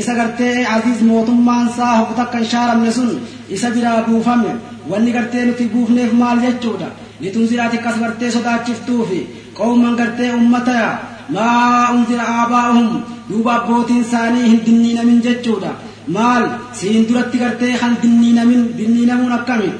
isa gartee aziz mootummaan isaa hokku takka hin shaaramne sun isa biraa buufame wanni gartee nuti buufneef maal jechuudha litunziraati akkas gartee sodaachiftuufi qawman gartee ummataya maa unzira aabaa'uhum duuba abbootiin isaanii hin dinniinamin jechuudha maal siin duratti gartee kan dinniinamin dinniinamuun akkami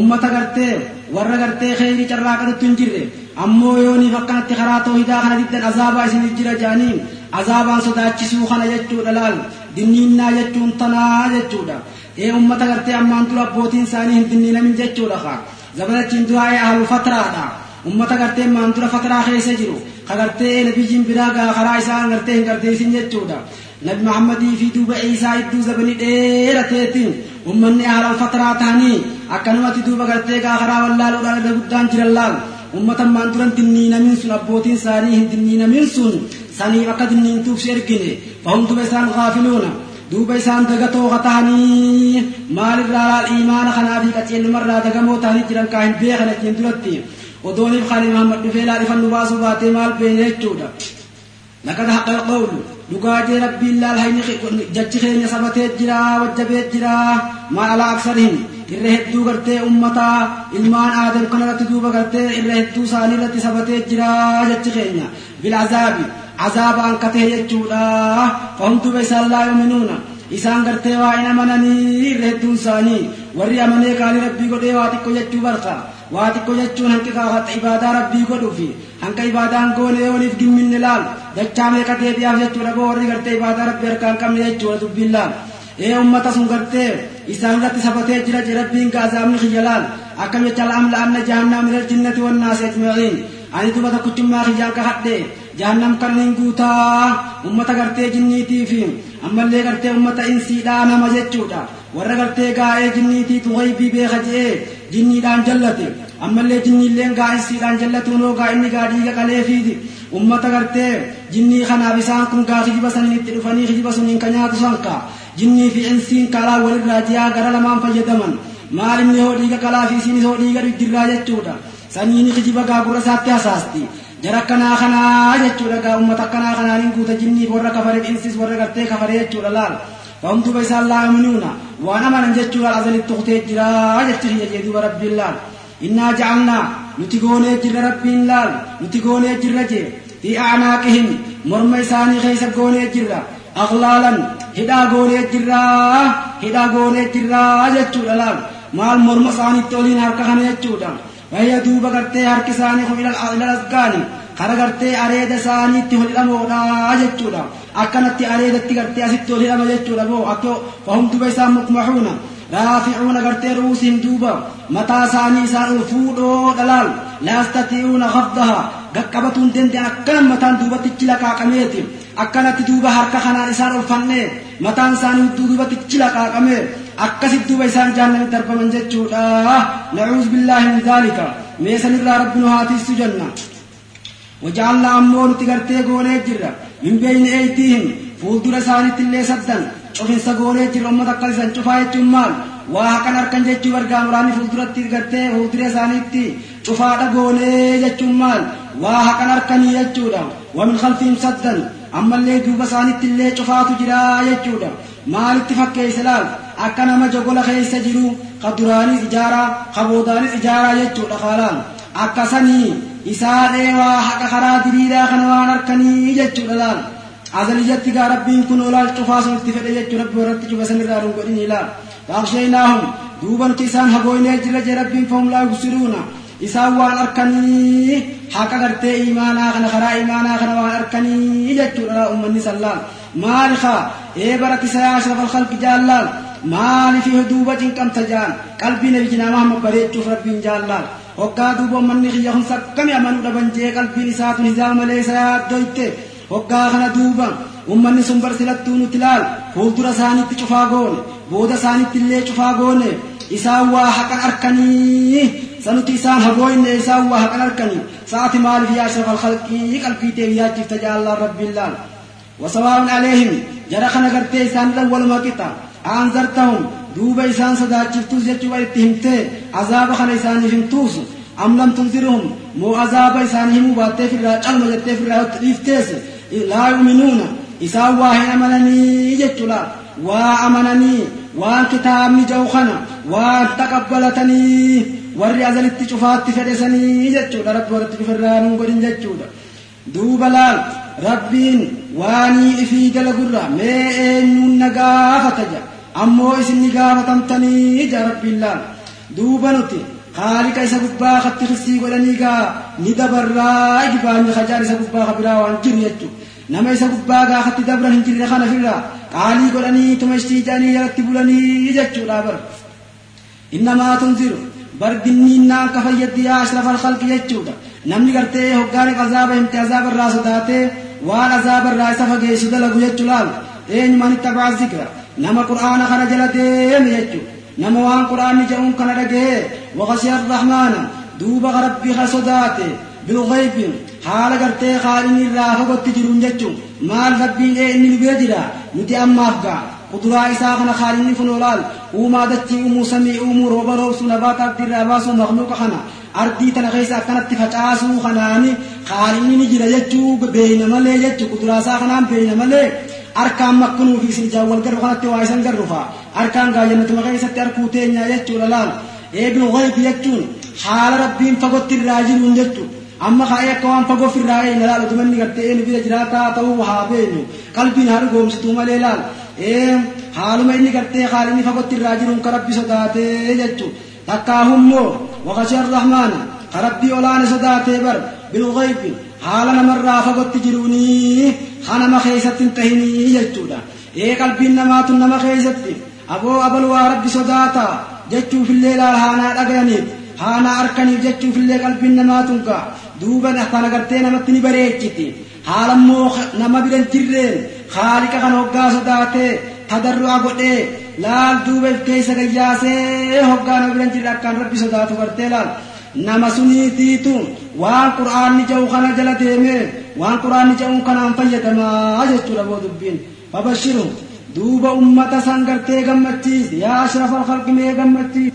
ummata gartee warra gartee kheyrii carraaqatutti hin jirre ammoo yooniif akkanatti karaa toohidaa kana diddan azaabaa isinif jira jedhaniin azaabaan sodaachisuu kana jechuudha laal dinniinnaa jechuun tanaa jechuudha ee ummata gartee ammaan dura abbootiin isaanii hin dinniinamin jechuudha ka zabanachiin duraa'ee ahlul fataraadha ummata gartee ammaan dura fataraa keessa jiru ka gartee nabiyyiin biraa gaa karaa isaan gartee hin garteessin jechuudha nabi muhammadii fi duuba isaa idduu zabanii dheerateetiin ummanni ahlul fataraa tahanii akkanumatti duuba gartee gaa karaa wallaaluudhaan irra guddaan jiran laal ummata ammaan duran dinniinamin sun abbootiin isaanii hin dinniinamin sun سني وقد ننتو شركني فهم دو بيسان غافلون دو بيسان دغتو غتاني مال الرال الإيمان خنافي كتين مرة دغمو تاني تلان كاين بيخنة تندلتي ودوني بخالي محمد بفيلا لفن نباسو باتي مال بيني اتشودا لقد حق القول. دقاج ربي الله الحين جت خيني سبت جرا وجبت جرا. ما على أكثرهم الرهت دو قرت أمتا. إلمان آدم كنا رت دو بقرت الرهت دو سالي رت سبت جرا جت خيني بالعذاب duuba isaan laa yuminuuna isaan gartee waa hin amananii irra hedduun isaanii warri amanee kaanii rabbii godhee waa xiqqo jechuu barqa waa xiqqo jechuun hanqi kaafata ibaadaa rabbii godhuufi hanqa ibaadaan goone yooniif gimminne laal dachaa meeqa deebi'aaf jechuudha boo warri gartee ibaadaa rabbii harkaan qabne jechuudha dubbiin laal ee ummata sun gartee isaan irratti sabatee jira je rabbiin gaazaabni kiyyalaal akkam jecha la'amla anna jahannam minal jinnati wannaasi ajmaciin ani duba tokkichummaa kiyyaan kahadhe jahannam kanneen guutaa ummata gartee jinniitii fi ammallee gartee ummata insiidhaa nama jechuudha warra gartee gaa'ee jinniitii tuhaybii beeka je'ee jinniidhaan jallate ammallee jinniilleen gaa insiidhaan jallatuunoo gaa inni gaa dhiiga qaleefiiti ummata gartee jinnii kanaaf isaan kun gaa kijiba saniin itti dhufanii kijiba suniin ka nyaatu sanka jinnii fi insiin kalaa walirraa jiyaa gara lamaan fayyadaman maal inni hoo dhiiga kalaa fi isiinis hoo dhiiga dhiddirraa jechuudha saniini kijiba gaa gurra isaatti hasaasti jara akkanaa kanaa jechuudha gaa ummata akkanaa kanaanin guuta. Jinnii warra kafaree insis warra gartee kafaree jechuudha laal. فهم دوبا إسان لا يؤمنون وأنا من جتشو الأزل التختي جرا جتشي يجي دوبا ربي الله إنا جعلنا نتقوني جر ربي الله نتقوني جر في أعناقهم مرمى إساني خيس قوني جر أغلالا هدا قوني جر هدا قوني جر جتشو الألال مال مرمى إساني تولين هركخان جتشو وهي دوبا قرتي هرك إساني إلى الأذقان kara gartee areeda isaaniitti holidhamoodha jechuudha akkanatti areedatti gartee asitti holidhama jechuudha moo akka fahum duba isaan mukmahuuna raaficuuna gartee ruusiin duuba mataa isaanii isaan ol fuudhoo dhalaal laastati'uuna khafdaha gaqqabatuun danda'an akkanan mataan duubatti laqaaqameeti akkanatti duuba harka kanaan isaan ol fannee mataan isaanii duubatti laqaaqamee akkasit duuba isaan jahannamitti darbaman jechuudha. Nacuuz billaahi min dhaalika meesanirraa rabbi nu haatiissu jenna. وجعلنا أمون تقرتي قولي جرة من بين أيديهم فولدر سانت اللي سدن شوفين سقولي جرة أمة تقلسا شفاية جمال وهكذا أركن جتشو برقام راني فولدر تقرتي فولدر سانت شفاة قولي جتشمال وهكذا أركن جتشودا ومن خلفهم سدن أما اللي دوب سانت اللي شفاة جرا جتشودا maal itti fakkeessa laal akka nama jogola keessa jiru ka duraanis ijaaraa ka boodaanis ijaaraa jechuudha haalaan akkasanii isaadhee waa haqa karaa diriiraa kana waan harkanii jechuudha laal azaliyyatti gaa rabbiin kun olaal cufaa sun itti fedhe jechuu rabbi warratti cufa sanirraa nun godhini laal faaqsheenaahum duuba nuti isaan hagooynee jee rabbiin isaan waan harkanii haqa gartee imaanaa kana karaa imaanaa kana waan harkanii jechuudha ummanni إيه بركة يا أشرف الخلق جلال مالي في دوبة كم تجان قلبي نبي جنا محمد بريد شوف ربي جلال وقا دوبة من نخي يخن سكم يمنو دبن جي قلبي نسات نظام ليس يا دويته وقا خنا دوبة ummanni sun barsilattuu nuti laal fuuldura isaaniitti cufaa goone booda isaaniitti illee cufaa goone isaan waa haqan arkanii habooyne isaan waa haqan arkanii sa'ati maaliif yaa ashraf alkhalqii qalbii ta'e yaachifta jaallaan rabbiin laal وسواء عليهم جرى خنا غرتي إسان الأول ما كتا أنذرتهم دوبا إسان صدا شفتوس يجوا اتهمتي عذاب خنا إسان فهمتوس أم لم تنذرهم مو عذاب إسان هم باتي في الرا علم جتي في الرا تليفتيس لا يؤمنون إسان واهي أمنني يجتلا وأمنني وان كتاب جو خنا وان تقبلتني warri azalitti cufaatti fedhesanii jechuudha rabbi warratti cufirraa nun godhin jechuudha duuba laal rabbiin waanii ifii dalagurra mee eenyuun na gaafata ja ammoo isin ni gaafatamtanii ja rabbiin laal duuba nuti خالق isa gubbaa katti kissii godhanii gaa ni dabarraa ijibaanyi hajaan isa gubbaa kabiraa waan jiru jechu nama isa gubbaa gaa katti dabran hin jirre kana firraa qaalii godhanii tuma ishtii jaanii jalatti bulanii jechuudha bar innamaa tunziru barginniinnaan ka fayyaddi yaa ashrafal khalqi jechuudha namni gartee hoggaaniif azaaba himte azaaba irraa sodaatee waan azaaba irraa isa fageessu dalagu jechuu laal eenyuman ittabaa zikra nama qur'aana kana jala deeme jechuu nama waan qur'aanni jedhuun kana dhagee waqashiya arrahmaana duuba rabbii ka sodaate bilghaybi haala gartee qaalini irraa fagotti jiruun jechuun maal rabbiin ee inni nu bira jira nuti ammaaf gaa olaal uumaa dachii uumuu samii uumuu rooba roobsuu nabaata abdiirraa baasuu makluuqa kana ardii tana keessa akkanatti facaasuu kanaani qaalinni ni jira jechuu beeyna malee jechuu kuduraa isaa kanaan beeyna malee harkaan makkunuu fi isin ijaan wal garru kanatti waa isan garrufa harkaan gaajannatuma keessatti harkuu teenyaa jechuudha laal eebnu ghaybi jechuun haala rabbiin fagotti irraa jiruun jechuudha amma kaa'ee akka waan fagoo firraa ee laal utumanni gartee eenyu bira jiraataa ta'uu haa beenyu qalbiin haa dhugoomsituu malee laal ee haaluma inni gartee haalinni fagotti irraa jiruun ka rabbi sodaatee jechuudha takkaa hummoo waqashee rahmaana ka rabbii olaane sodaatee bar bilghaybi haala namarraa fagotti jiruunii hanama keessatti hin tahinii jechuudha ee qalbiin namaatu nama keessatti aboo abal waa rabbi sodaata jechuufillee laal haanaa dhagayaniif haanaa arkaniif jechuufillee qalbiin namaatun kaa duuba kana gartee namatti ni bareechiti haalammoo nama biran jirreen haaliqa kana hoggaa sodaatee tadarru'a godhee laal duuba if keessa gayyaasee hoggaa nama biran jirre akkaan rabbi sodaatu gartee laal nama suniitiitu waan qur'aanni jedhu kana jala deemee waan qur'aanni jedhu kanaan fayyadamaa jechuudha boo dubbiin fabashiru duuba ummata san gartee gammachiis yaa ashrafa alkhalqi mee gammachiis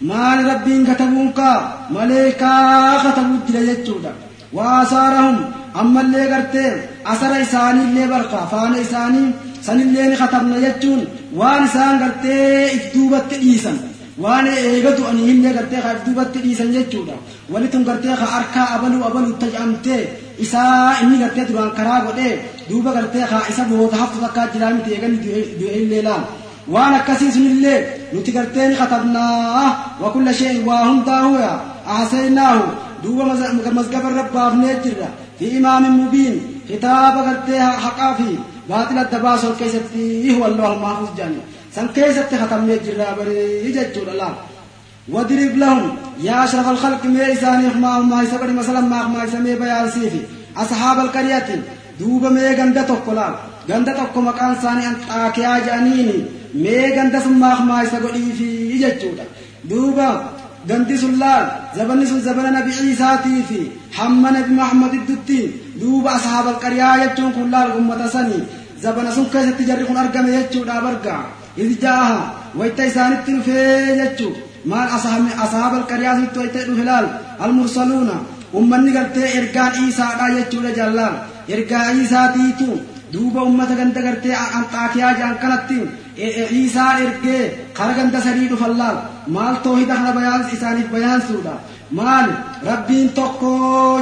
maal rabbiin katabuun kaa maleekaa katabuu jira jechuudha waasaarahum ammallee gartee asara isaaniillee barqa faana isaanii sanillee ni katabna jechuun waan isaan gartee if duubatti dhiisan waan eegatu ani illee gartee ka if duubatti dhiisan jechuudha walitun gartee ka harkaa abaluu abaluu taja'amtee isaa inni gartee duraan karaa godhee duuba gartee ka isa booda haftu takkaa jiraa miti eeganni du'e illee laal sunillee nuti gartee ni katabnaa wa kulla shay'in waa hundaahu ahsaynaahu duuba mazgaba rabbaafnee jirra fi imaamin mubiin kitaaba gartee haqaa fi baaxila adda baasoo keessatti huwallahu mahfuz jedhani san keessatti katabnee jirra barii jechuudha laal واضرب لهم يا أشرف الخلق ما إساني ما ما يسبر مثلا ما ما يسمي بيان سيفي أصحاب القرية دوبا ما غندا توكلا غندا توكو مكان ثاني أن تاكيا جانيني ما غندا سما ما يسغدي في يجودا دوبا غندي سلال زبن سن زبن نبي عيسى في حمد نبي محمد الدتين دوبا أصحاب القرية يجون كلال أمة سني زبن سن كيست جري كن أرقم يجودا برقا إذ جاءها ويتا في يجودا maal ashaab alqaryaasitti wayta dhufe laal? Almursaluuna ummanni gartee ergaan iisaadha jechuudha jaallaan ergaa iisaatiitu duuba ummata ganda gartee anxaakiyaa jedhan kanatti iisaan ergee ganda sadii dhufan laal maal toohida kana bayaan isaaniif bayaansuudha maal rabbiin tokko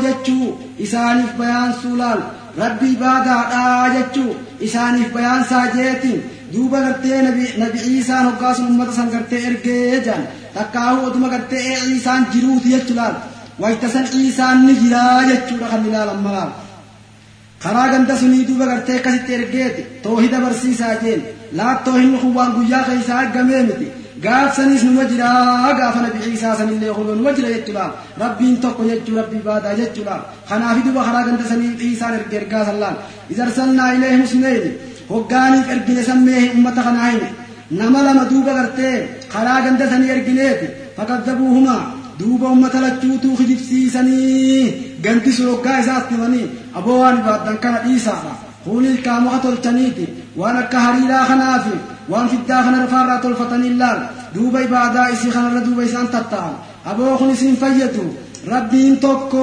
jechuu isaaniif bayaansuu laal rabbii baadaadhaa jechuu isaaniif bayaansaa jeetiin duuba gartee nabi ciisaan hoggaasun ummata san gartee ergee jedhan takkaahuu oduma gartee ciisaan jiruuti jechu laal wayta san ciisaan ni jiraa jechuudha kan ilaalan malaal karaa ganda sunii duuba gartee akkasitti ergeeti toohida barsiisaa jeen laattoo hin kun waan guyyaa keessaa argamee miti gaafsanis numa jira gaafa nabi ciisaa sanillee kun numa jira jechuudha rabbiin tokko jechuu rabbii baadaa jechuudha kanaaf duba karaa ganda sanii ciisaan erge ergaa sallaan izarsalnaa ilee musneen hoggaaniif ergine sammee ummata kanaa hime nama lama duuba gartee karaa ganda sanii ergineeti fakaddabuuhumaa duuba ummata lachuutuu kijibsiisanii ganti sun hoggaa isaatti himanii aboo waan ibaaddan kana dhiisaadha kunis kaamuka tolchaniiti waan akka hariiraa kanaafi waan fiddaa kana rafaarraa tolfatanii laal duuba ibaadaa isii kanarra duuba isaan tatta'an aboo kun isin fayyadu rabbiin tokko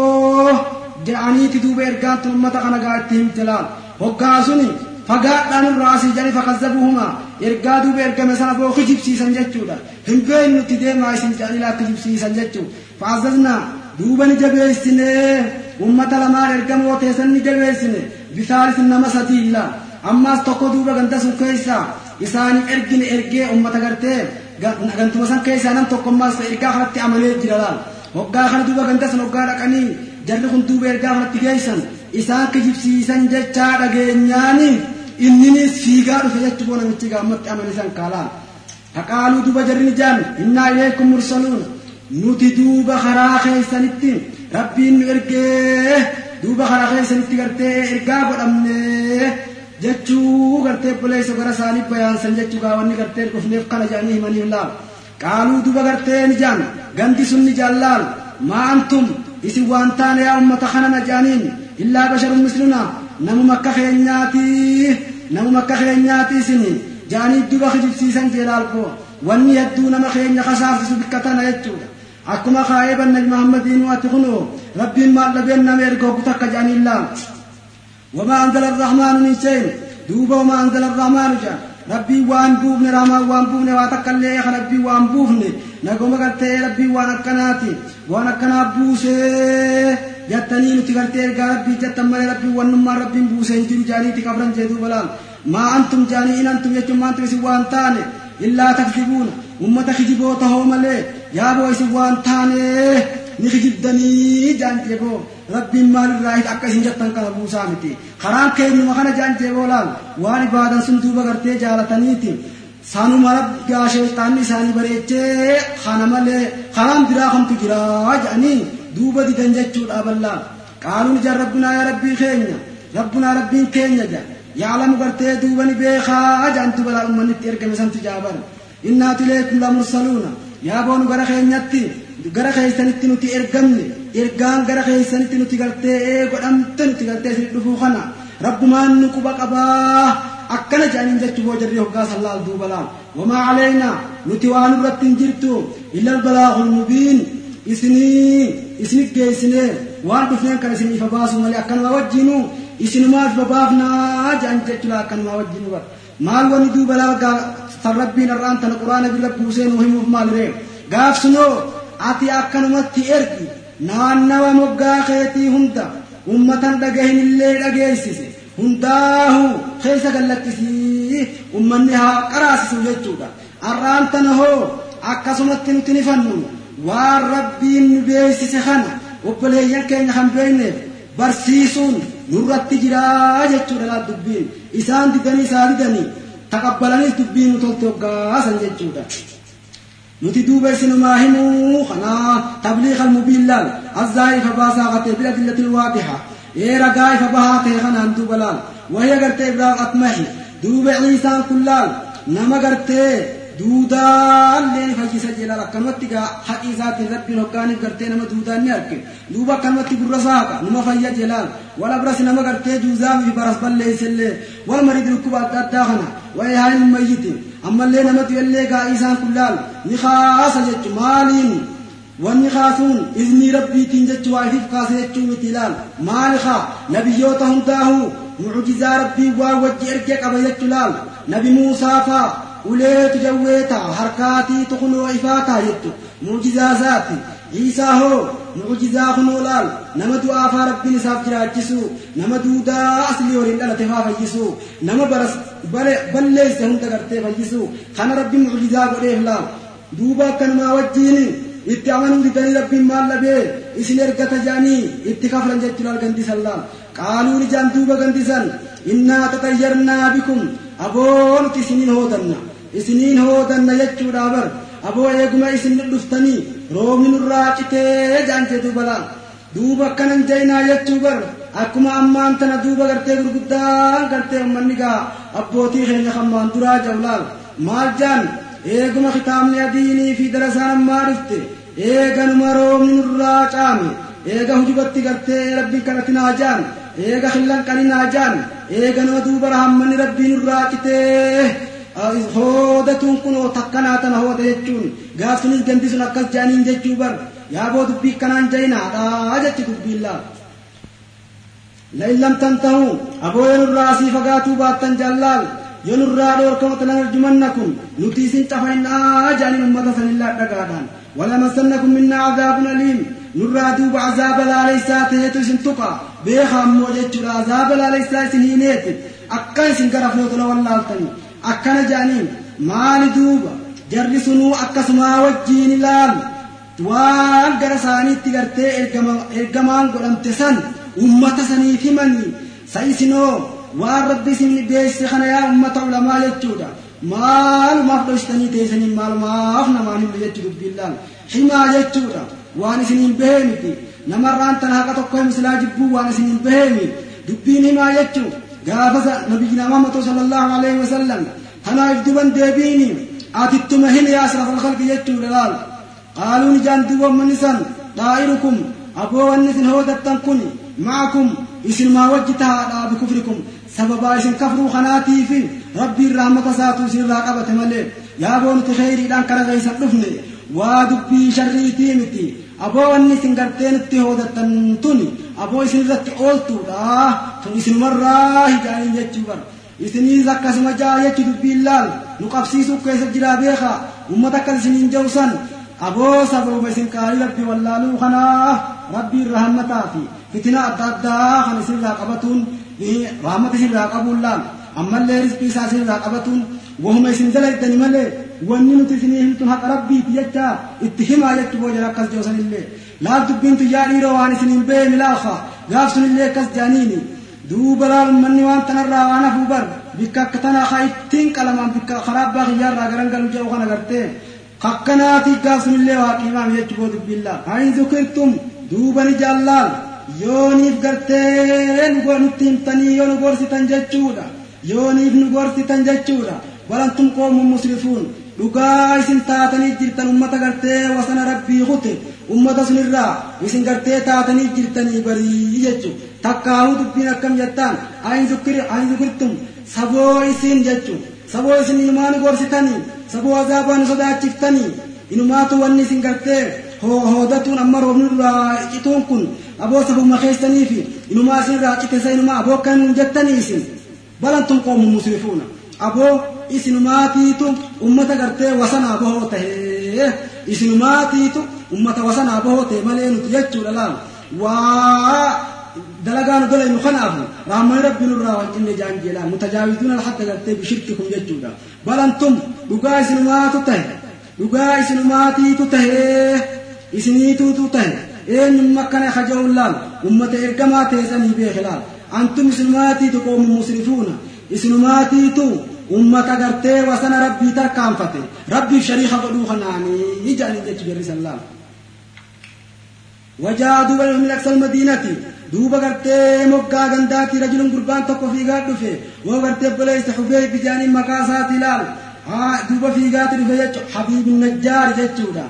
jedhaniiti duuba ergaan tun ummata kana gaa itti himte laal hoggaa suni fagaadhaan irraa asii jedhanii fakazzabuhuma ergaa duuba ergame sana boo kijibsiisan jechuudha hin beeknutti deemaa isin jedhanii laa kijibsiisan jechuu fa'azaznaa duuba ni jabeessine ummata lamaan ergamoo teessan ni jabeessine bisaalis nama sadiilla ammaas tokko duuba ganda sun keessaa isaanii ergine ergee ummata gartee gantuma san keessaa nam tokko ammaas ergaa kanatti amalee jira laal hoggaa kana duuba ganda sun hoggaa dhaqanii jarri kun duuba ergaa kanatti geessan isaan kijibsiisan jechaa dhageenyaani inninis fiigaa dhufe jechuu boo namichi gaammatti amanisan kaalaan haqaaluu duuba jarri ni jaan innaa ileekum mursaluuna nuti duuba karaa keessanitti rabbiin nu ergee duuba karaa keessanitti gartee ergaa godhamne jechuu gartee buleessa gara isaanii bayaansan jechuu gaawanni gartee dhufneef kana jedhanii himanii laal qaaluu duuba gartee ni jaan gandi sun ni jaallaal maa antum isin waan taane yaa ummata kana na jedhaniin illaa basharun misluna namuma akka keenyaati namuma akka keenyaati isin jedhanii duuba kijibsiisan jeelaal koo wanni hedduu nama keenya kasaarsisu bikka tana jechuudha akkuma kaa'ee bannabi muhammadiin waati kunoo rabbiin maal dhabeen nama erga hoggu takka jedhanii laal وما أنزل الرحمن من شيء دوبا وما أنزل الرحمن جاء ربي وان بوفني راما وان بوفني واتكلي يا ربي وان بوفني نقوم قلت ربي وان أكناتي وان أكنا بوسي جتني نتقلت يا ربي جتم ربي وان ما ربي بوسي انتو جاني تكبرن جدو بلال ما أنتم جاني إن أنتم يجم ما أنتم سوان تاني إلا تكذبون أمة خجبوته يا بوي سوان تاني نخجبدني جانتي بو rabbiin maalirraa akka isin jettan kana buusaa miti karaan keenyuma kana jaan jeeboolaal waan ibaadan sun duuba gartee jaalataniiti sanuma rabbigaa sheexaanni isaanii bareechee kana malee karaan biraa kamtu jiraa jedhanii duuba didan jechuudha bal'aa qaaluun ijaan rabbinaa yaa rabbii keenya rabbinaa rabbiin keenya jedha yaalamu gartee duuba ni beekaa jaantu balaa ummanni itti ergame santu jaaban innaatu ileekum lamursaluuna yaa boonu gara keenyatti gara keessanitti nuti ergamne ergaan gara keessanitti nuti gartee godhamte nuti gartee isin dhufuu kana rabbumaan nu quba qabaa akkana jedhaniin jechuu boo jarri hoggaa sallaal duuba laal wamaa caleynaa nuti waan irratti hin jirtu illa albalaagul mubiin isinii isinit geessinee waan dhufneen kana isin ifa baasu malee akkanuma wajjinu isinumaa ifa baafnaa jedhan jechuudha akkanuma wajjinu bara maal wanni duuba laa san rabbiin irraan tana quraana bira buusee nu himuuf maal ree gaafsunoo ati akkanumatti ergi naannawa moggaa keetii hunda ummatan dhagahin illee dhageessise hundaahu keessa gallakkisii ummanni haa qaraasisu jechuudha arraan tana hoo akkasumatti nuti ni fannu waan rabbiin nu beeksise kana obboleeyyan keenya kan beekneef barsiisuun nurratti jiraa jechuudha dubbiin isaan didanii isaa didanii taqabbalanis dubbiin nu tolte hoggaasan jechuudha. nuti duuba isinumaa himuu kanaa tabliiqa almubiin azzaa'ifa baasaa qatee biladillati alwaadixa ee ragaa ifa bahaa ta'e kanaan duuba laal wahii agartee ibraahim atmahi duuba ciisaan kun laal nama gartee duudaallee ni fayyisa jedhaan akkanumatti gaa haqi isaatiin rabbiin hoggaaniif gartee nama duudaan ni arge duuba akkanumatti gurra saaqa nama fayya jedhaan wala biras nama gartee juuzaamii fi baras balleessellee wal marii dhukkuba adda addaa kana wayii haa hin mayyitin ammallee namatu illee gaa isaan kun laal ni kaasa jechu maaliin wanni kaasuun iznii rabbiitiin jechu waa ifiif kaasa jechuu miti laal maali kaa nabiyyoota hundaahu mucjizaa rabbii waa wajji erge qaba jechu laal nabi muusaa faa uleetu jawweetaa harkaatii tukunoo ifaataa jettu mucjizaasaati Iisaa hoo mucjizaa kunoo laal nama du'aa faa rabbiin isaaf jiraachisu nama duudaa aslii waliin dhalate faa fayyisu nama balleesse hunda gartee fayyisu kana rabbiin mucjizaa godheef laal duuba akkanumaa wajjiin itti amanuu didanii rabbiin maal dhabee isin ergata jedhanii itti kaflan jechuu laal gandisan laal qaaluun ijaan duuba gandisan innaa tatayyarnaa bikum aboo nuti isiniin hoodanna isiniin hoodanna jechuudha bar aboo eeguma isin dhuftanii roobni nurraa citee jaan jedhu balaan duuba akkanan jaynaa jechuu bar akkuma ammaan tana duuba gartee gurguddaan gartee ummanni gaa abbootii keenya kammaan duraa jawlaal maal jaan eeguma kitaabni adiinii fi darasaan ammaa dhufte eeganuma roobni nurraa caame eega hujubatti gartee rabbiin kanatti naa jaan eega hillan qani naa jaan eeganuma duuba rahammanni rabbiin nurraa citee hoodatuun kunoo takkanaa tana hooda jechuun gaafsunis gandi sun akkas jaaniin jechuu bar yaaboo dubbii kanaan jayinaadha jechi dubbiin laa لئن لم تنتهوا أبو ينرى سي فقاتوا باتن جلال. ينرى دور كمت لنرجمنكم نتيس تفينا جاني أمة سن الله دقادان ولمسنكم منا عذاب أليم. نرى دوب عذاب لا ليس تهيتو سنتقى بيخا موجت عذاب لا ليس سنينيت. أكاي سنقرف نوتنا والله التنين. Akkana jedhaniin maali duuba jarri sunuu akkasumaa wajjiin ilaalu waan gara isaaniitti gartee ergamaan godhamte san ummata saniif himanii sa isinoo waan rabbi isin beesse kana yaa ummata ulamaa jechuudha maalumaaf dhoysitanii teessanii maalumaaf namaan himne jechuu dubbiin laal himaa jechuudha waan isiniin bahee miti namarraan tana haqa tokko himsilaa jibbuu waan isiniin bahee miti dubbiin himaa jechuu gaafasa nabiyina muhammad sallallahu alaihi wasallam tanaaf duban deebiini atittuma hin yaa asrafal khalqi jechuudha laal qaaluun ijaan duba manni san daa'irukum aboo wanni isin hoodattan kun ma'akum isin maa wajji tahaadhaa bikufrikum sababaa isin kafruu kanaatiif rabbiin rahmata isaatu isinirraa qabate malee yaa nuti kheyriidhaan kara keeysan dhufne waa dubbii sharriitii miti aboo wanni isin gartee nutti hoodattan tun aboo isin irratti ooltuudha tun isinumarraa hijaaniin jechuu bara isiniis akkasuma jaa jechu dubbiin laal nu qabsiisuu keessa jiraa beeka ummata akkas isiniin jawsan aboo sababuma isin qaalii rabbii wallaaluu kanaaf rabbiin rahmataa fi fitina adda addaa kan isinirraa qabatuun rahmata isinirraa qabuun laal ammallee rizqii isaa isinirraa qabatuun jechu boo jala akkas jawsanillee laal dubbiin tuyyaa dhiiroo waan isiniin bee milaafa gaaf sunillee akkas jaaniini duuba laal ummanni waan tanarraa waan hafuu bar bikka akka tanaa haa ittiin qalamaan bikka karaa abbaa kiyyaarraa garan galu jedhu kana gartee akkanaati gaaf sunillee waa qiimaam jechuu boo dubbiillaa hain zukirtum duuba ni jaallaal yooniif gartee nutti himtanii yoo nu gorsitan jechuudha yooniif nu gorsitan jechuudha ولنتم قوم مسرفون. دوغاي سين تاتني جيرتن امتا غرتي وسن ربي غوت. امتا سنرا. وسين غرتي تاتني جيرتني بري يچو تاكاو دبينا كم يتان. أين ذكر أين ذكرتم؟ سبوي سين يچو سبوي سين يمان غورسيتاني سبوا زابان سدا چفتاني انما تو وني سين غرتي. هو هو داتون أمر ابن الله اتونكن أبو سبو مخيستني في. إنما سين راچت سين ما أبو كان جتني سين بل أنتم مسرفون. أبو isinumaatiitu ummata gartee wasanaa bahoo tahee isinumaatiitu ummata wasanaa bahoo ta'e malee nuti jechuudha laal waa dalagaa nu dalaynu kanaafu rahmani rabbi nurraa wancinne jaan jedhaan mutajaawizuuna alhadda gartee bishirkikum jechuudha balantum dhugaa isinumaatu tahe dhugaa isinumaatiitu tahee isiniituutu tahe eenyumma akkana haja'uun laal ummata ergamaa teessanii beeke laal antum isinumaatiitu qoomu musrifuuna isinumaatiitu ummata gartee wasana rabbii tarkaanfate. Rabbiif shariika godhuu kanaanii jedhanii jechu jarri sallaam وجاء دوبا من أقصى المدينة دوبا قرتي مقا غنداتي رجل قربان تقو في غاد دفه وقرتي بليس حبيب بجاني مقاسات لال ها دوبا في غاد دفه حبيب النجار جتشودا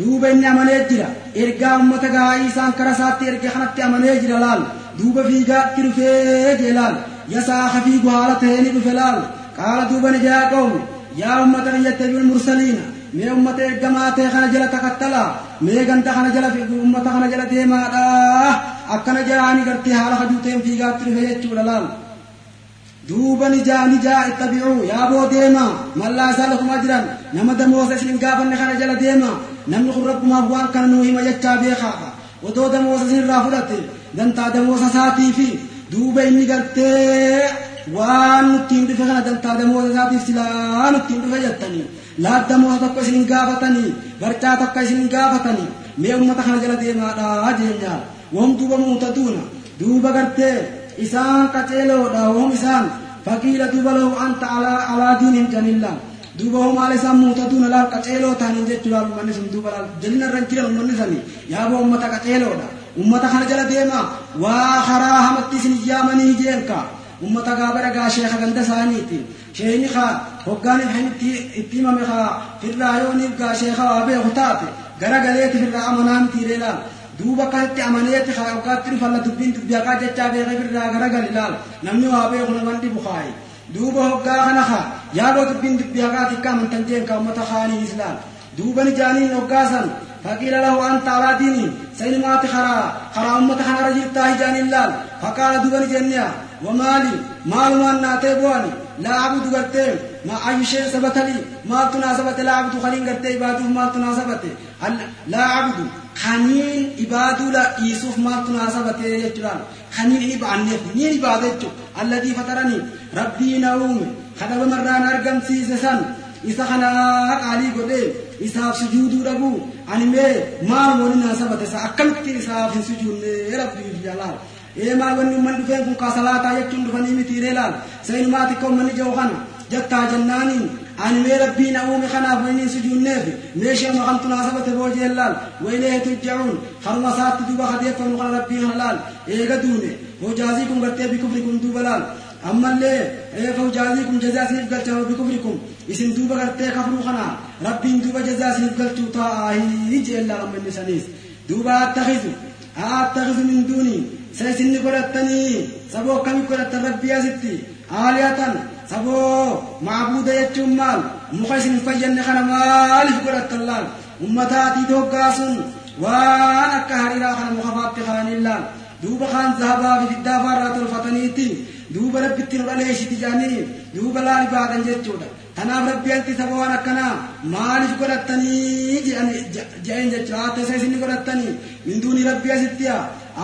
دوبا إني أمني جرا إرقا أمتا غايسان كرساتي إرقا خنتي أمني جرا لال دوبا في غاد دفه جلال يسا خفيق حالته دفه لال قال دوبا نجا قوم يا أمة يتبع المرسلين mee ummata ergamaa ta'e kana jala takattala mee ganda kana jala ummata kana jala deemaadha akkana jalaani gartee haala hajuuteen fiigaatti dhufe jechuudha laal دوبا نجا نجا اتبعوا يا بو ديما ما لا سالكم أجرا نما دموس اسلم غافن خنا جل ديما نم خر رب ما بوان كان نوهي ما يجا بيخا ودو دموس سن رافلت دنتا دموس ساتي في دوبا إني غرتي وان نتين دفنا دنتا دموس ساتي سلا نتين دفنا جتني لا دموس تكو سن غافتني برتا تكو سن غافتني مي امه خنا جل ديما دا جينيا وهم دوبا موتدون دوبا غرتي إسان كتيلو داوهم إسان فقيل دوبا له أنت على على دين جنيلا دوبا هم على سام موتدون لا كتيلو تاني جت لا من سم دوبا لا جنين رنجيل من سني يا بو أمة كتيلو دا أمة خرج ديما وآخرا همت سن يامني جيلكا أمة غابر غا شيخ غند سانيتي شيخ خا هوغاني حنتي اتيما مخا في الرايون غا شيخ ابي غتاتي غرا غليت في الرامنام تيريلا duuba kanatti amaneeti kaatti dhufalla dubbiin dubbii akka jechaa beekee birraa garagal ilaal namni waa beeku naman dhibu kaayi duuba hoggaa kana kaa yaadoo dubbiin dubbii akka tikka amantan jeen ka ummata kaanii islaam duuba ni jaaniin hoggaasan فقيل له أنت على ديني سينمات خرا خرا أمة خنا رجل هجان اللال فقال دوبني جنيا ومالي مال ما ناتي بواني لا أعبد قرتي ما أي شيء ثبت لي ما تناسبت لا أعبد خلين قرتي عباده ما تناسبت لا أعبد خنين عبادو لا يوسف ما تناسبت يجران خنين إني بعنف نين عبادة الذي فطرني ربي نوم. خدب مران أرقم سيسسان isa kana qaalii godhee isaaf sujuuduu dhabuu ani mee maal wani naasabate isa akkamitti isaaf hin sujuudne maal wanni ummanni dhufeen kun kaasalaataa jechuun dhufanii mitiiree laal saynumaati akka ummanni jiru kana jattaa jennaaniin ani mee rabbii na uume kanaaf wayni sujuudneef meeshee makamtu naasabate boojee laal waylee turjacuun haruma isaatti duuba kadeeffamu kana rabbii kana laal eega duune hojaazii kun gartee bikufrikum duuba laal ammallee fawjaaziikum jazaa isiniif galcha bikufrikum isin duuba gartee kafruu kana rabbiin duuba jazaa isiniif galchuu taa'aahii jeellaa ammanni saniis duuba attakizu attakizu min duunii sa isinni godhattanii saboo akkamii godhattan rabbii asitti aaliyatan saboo maabuuda jechuun maal muka isin fayyanne kana maaliif godhattan laal ummataatii doggaa waan akka hariiraa kana muka faatti kaaniin laal duuba kaan zahabaa fi fiddaa faarraa tolfataniitiin duuba rabbitti nu dhaleeshiti jedhanii duuba laal ibaadan jechuudha kanaaf rabbi anti saba waan akkanaa maaliif godhattanii jedheen jechuudha haa ta'e isin godhattanii min duuni rabbi asittiya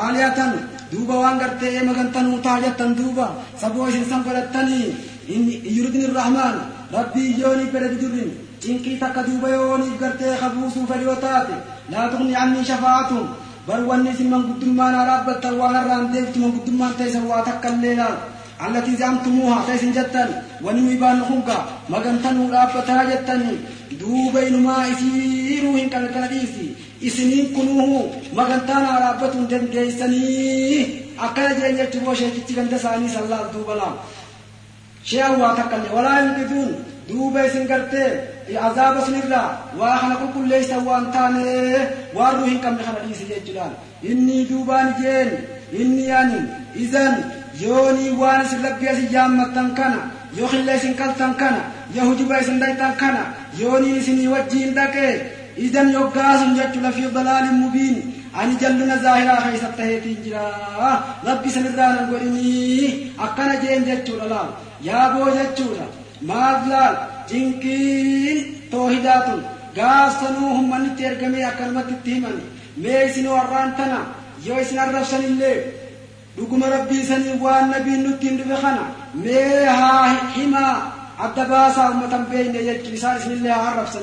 aaliyatan duuba waan gartee magantanuu taa jettan duuba saboo isin san godhattanii yuridni rahmaan rabbii yoonii fedhe dudurrin cinqii takka duuba yooniif gartee kabuusuu fedhe yoo taate laa tuqni annii shafaa'atuun bar wanni isin manguddummaan haa dhaabbattan waan irraan deeftu manguddummaan ta'e waa takka illee laal التي زعمتموها تيسن جتن ونمي بان خنقا مغنتن ودابتا جتن دوبين ما إسيرو هن كان كنديسي إسنين كنوه مغنتان رابطون دنديسني أكنا جين يتبو شيء كتير دساني صلى الله دوبلا شيء واتكن ولا ينقذون دوبا إسن قرتي عذاب سنرا وخلق كل ليس وانتاني واروهن كم خنديسي جتلان إني دوبان جين إني يعني إذن yoonii waan isin rabbii asin jaammattan kana. Yoo hilla isin qaltan kana. Yoo hujuba isin dhaytan kana. Yoonii isinii wajjiin dhaqee dalaalin mubiin ani jalluna zaahiraa keessatti taheetiin jira rabbi isinirraa nan godhinii akkana jeen jechuudha laal yaaboo jechuudha maaf laal cinqiin toohidaatun gaafsanuu hummannitti ergamee akkanumatti itti himani mee isin warraan tana yoo isin arrabsanillee dhuguma rabbii sanii waan nabiin nutti hin dhufe kana mee haa himaa adda baasaa ummatan beeyne jechuun isaan isinillee haa arrabsan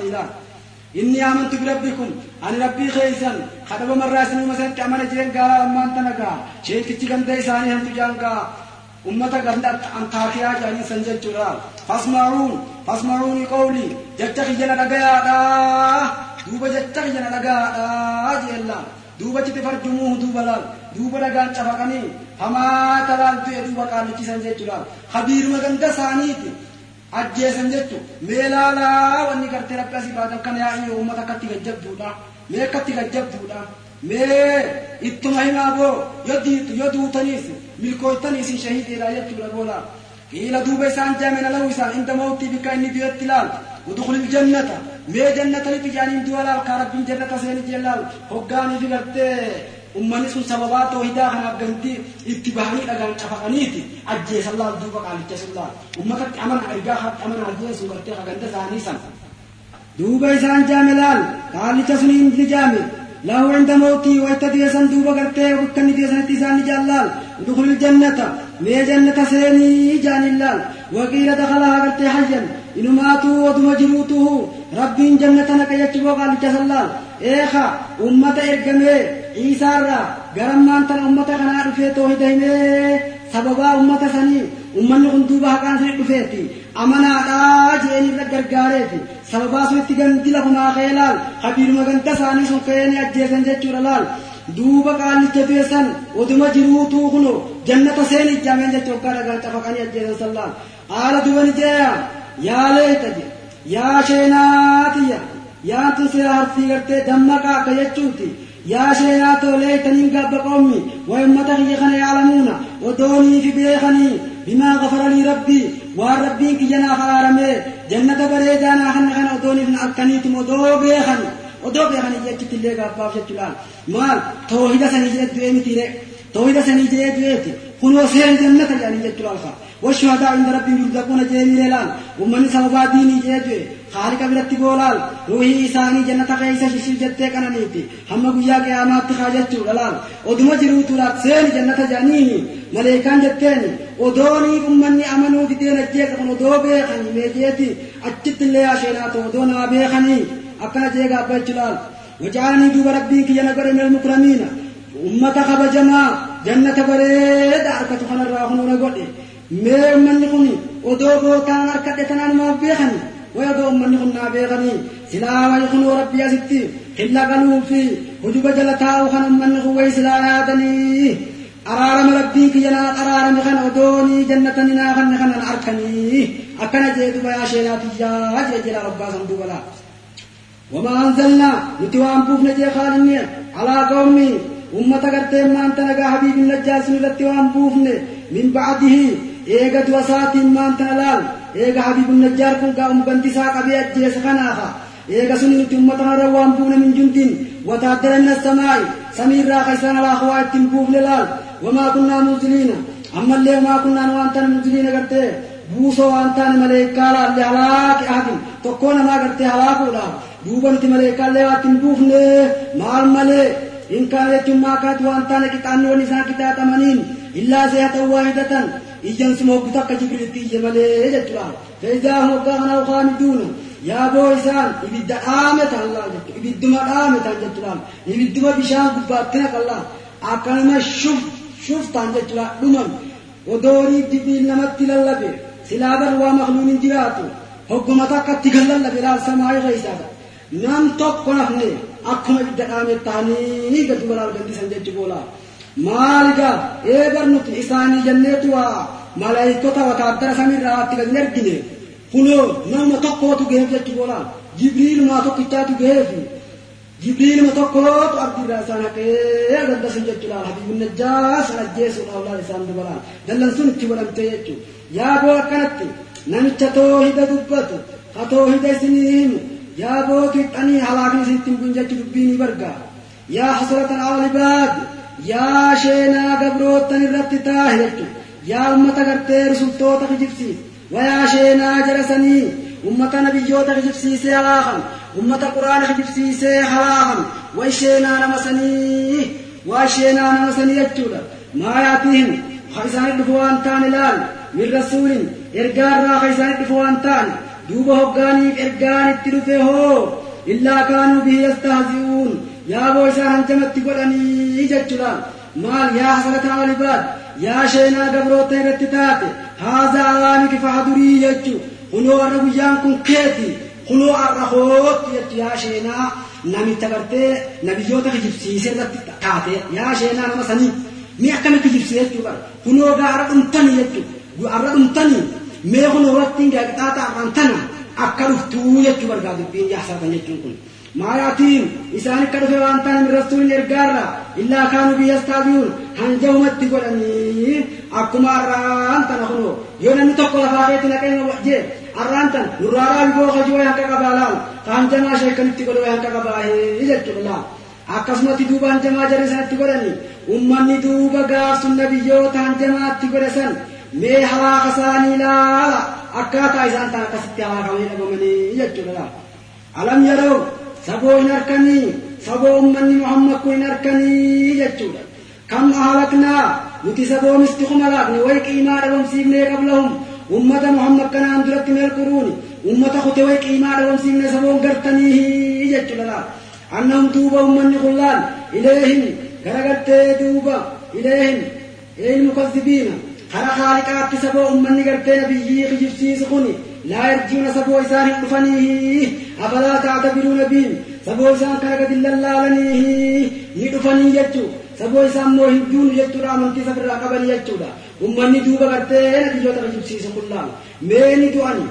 ilaal inni amantu birabbikum ani rabbii keeysan kadhaba marraa isinuma sanitti amana jiren gaalaa lammaan tana gaa sheekichi ganda isaanii hantu jaan gaa ummata ganda antaakiyaa jaanii san jechuudha fasma'uun fasma'uuni qawlii jecha kiyyana dhagayaadha duuba jecha kiyyana dhagayaadha jeellaan duuba chiti farjumuuhu duuba laal duuba dhagaan cafaqanii hamaa talaal du'e duuba qaallichisan jechuudha habiiruma ganda isaaniiti ajjeesan jechu mee laalaa wanni gartee rabbi asii baatan kana yaa'ii uummata akkatti gajjabduudha mee akkatti gajjabduudha mee ittuma himaa boo yoo duutaniis milkooytaniis hin shahiideedha jechuudha boola قيل دوب إسان جامنا له إسان عند موتي بك إني بيت تلال ودخل الجنة مي جنة لتجانين دولا الكارب بن جنة سين جلال هقاني في ummanni sun sababaa toohidaa kanaaf gantii itti bahanii dhagaan cafaqaniiti ajjeesan laal duuba qaalicha sun laal ummatatti amana argaa haatti amana ajjeesu gartee haganda isaanii san duuba isaan jaame laal qaalicha sun hin jaame له عند موتي ويتدي صندوق قرتي وكن دي سنتي سان جلال دخل الجنة مي جنة سيني جان الله وقيل دخلها قرتي حيا إن ماتوا ودم جروته رب جنة نكيتشبو قال جسلال إيخا أمة إرقمي عيسى را قرمان تن أمة كنا رفيتو هدهمي سببا أمة سني أمني قندوبها كان سني رفيتي amanaadhaa jeeni irra gargaareefi sababaa sun itti gandi lafumaa ka'ee laal qabiiluma ganda isaanii sun ka'ee ni ajjeesan jechuudha laal duuba qaallicha feesan oduma jiruutuu kuno jannata seeni ijjaameen jecha waggaa dhagaan cafaqanii ajjeesan san laal haala duba ni jeeya yaa leeta je yaa sheenaatiyya yaa tun sira harfii gartee dammaqaa akka jechuuti sheenaatoo leeytaniin gaabba qawmi wayimmata kiyya kana yaalamuuna odoonii fi beekanii بما غفر لي ربي والربي كي جنا فرارمي جنة بريدانا خن خن أدوني من أكنيت مدو بيخن ودو بيخن يجت اللي قابا في الجلال مال توحيد سنجد دويمي تيري توحيد سنجد دويتي كنوا سير جنة يعني جت الألخا والشهداء عند ربهم يرزقون جيمي لال ومن سببا ديني جيجوي خالق بلتي بولال روحي إساني جنة قيسة ششي جتة كنانيتي هم قيا قيامات خاجتو لال ودم جروتو لات سين جنة جانيني ملائكان جتيني ودوني أمني أمنوا دين الجيك كن ودو بيخني ميجيتي أجت اللي عشينات ودونا بيخني أكنا جيك أبا جلال وجعلني دوب ربي كي ينقر من المكرمين أمة خبجما جنة بريد أركة خنا الراحون ونقول mee ummanni kun odoo gootaan harkadhe tanaan maaf beekani kun rabbii asitti hilla galuu fi hujuba jala taa'u kan ummanni kun way silaa yaadanii araarama rabbii kiyya naa araarame kan odoonii jannatani naa kanne kanan arkanii akkana jee duba yaa sheenaatiyyaa jee jira rabbaa san duba laa وما أنزلنا نتوان بوفنا جي خالني على قومي أمة قرتين ما أنت نقا حبيب النجاس نلتوان بوفنا من بعده eega du'a isaatiin maanta laal eega habiibun najjaar kun gaa umuganti isaa qabee ajjeesa kanaafa eega suni nuti ummata kanarra waan buune min jundin wataaddara min assamaa'i samiirraa ka isaan alaa waa ittiin buufne laal wamaa kunnaa munziliina ammallee wamaa kunnaan waan tana munziliina gartee buusoo waan taane maleekaa laalle halaaki ahadin tokkoo namaa gartee halaakuudhaaf duuba nuti maleekaallee waa ittiin buufne maal malee in kaana jechuun maakaati waan taane qixaanni wanni isaan qixaaxamaniin illaa seehatan waahidatan iyyan suma hoggu takka jibriiltti iyye malee jechuudha feeyidaa hoggaa kanaa khaamiduuna yaa boo isaan ibidda dhaame taallaa jechuudha ibidduma dhaame taan jechuudha ibidduma bishaan gubbaatti naqallaa akkanuma shuf shuf taan jechuudha dhuman odoorii jibriil namatti lallabe silaa bar maqluun hin jiraatu hogguma takkatti kan lallabe laal samaa irra isaadha nam tokko nafne akkuma ibidda dhaame taanii gadi balaal gandisan jechuu boolaa maaligaa eegar nuti isaanii jenneetu waa malaayikota wataaddara samiirraa atti gadi ergine kunoo nama tokkootu geef jechuu boolaa jibriiluma tokkichaatu geefi jibriiluma tokkootu abdiirraa isaan haqee gaddasan jechuudha habiibun najjaa san ajjeesuudhaaf laal isaan dubaraan dallan sun itti godhamtee jechuu yaa boo akkanatti namicha toohida dubbatu ka toohida isinii himu yaa boo qixxanii halaakni isinitti hin bu'in jechuu dubbiinii bargaa yaa hasratan alalibaad yaa sheenaa gabroottan irratti taahe jechu yaa ummata gartee rusultoota kijibsiis wayaa sheenaa jedhasanii ummata nabiyyoota kijibsiisee halaakan ummata quraana kijibsiisee halaakan way sheenaa nama sanii waa sheenaa nama sanii jechuudha maa yaatihim ha isaanit dhufu waan taane laal min rasuulin ergaarraa ha isaanit dhufu waan taane duuba hoggaaniif ergaan itti dhufe hoo illaa kaanuu bihi yastahzi'uun yaaboo isaan hanjamatti godhanii jechuudha maal yaa hasrata alibaad yaa sheenaa gabroota irratti taate haazaa awaamiki fahadurii jechu kunoo arra guyyaan kun keeti kunoo arra hootti jechu yaa sheenaa namicha gartee nabiyyoota kijibsiise irratti taate yaa sheenaa nama sanii mi akkami kijibsiise jechuudha kunoo gaa arra dhumtanii jechu arra dhumtanii mee kunoo rattiin gaaqixaata arraan tana akka dhuftuu jechuu barbaadu dubbiin yaasatan jechuun kun maayatiin isaan akka dhufe waan ta'an min rasuulin ergaarra illaa kaanuu biyyastaabi'uun hanjahumatti godhanii akkuma arraan tana kunoo yoo namni tokko lafaa keetti naqee jee arraan tan nurraaraa biboo hojii wayii hanqa qabaa laal ka hanjamaa sheekanitti godhe wayii hanqa qabaa jechuudha laal akkasumatti duuba hanjamaa jarri sanatti godhani ummanni duuba gaafsun nabiyyoota hanjamaatti godhe san mee halaaka isaanii ilaala akkaataa isaan tan akkasitti halaakamanii dhabamanii jechuudha alam yeroo saboo hin harkanii saboo ummanni muhammad kun hin harkanii jechuudha kam ahalaknaa nuti saboo mistiquma laaqne way qiimaa dhabamsiifnee qablahum ummata muhammad kanaan duratti meel quruuni ummata kute way qiimaa dhabamsiifne saboon gartanii jechuudha laal annahum duuba ummanni kullaan ileehim garagartee duuba ileehim ilmukazzibiina kara haaliqaatti saboo ummanni gartee nabiyyii kijibsiisu kuni لا يرجون سبو إسان إدفنيه أفلا تعتبرون به سبو إسان كنكت إلا اللالنيه. إدفني يجو سبو إسان موهجون يجو رامن كي سفر راقبن يجو دا. أمني دوبا كرتين نتجو ترجب سيسم الله ميني دواني.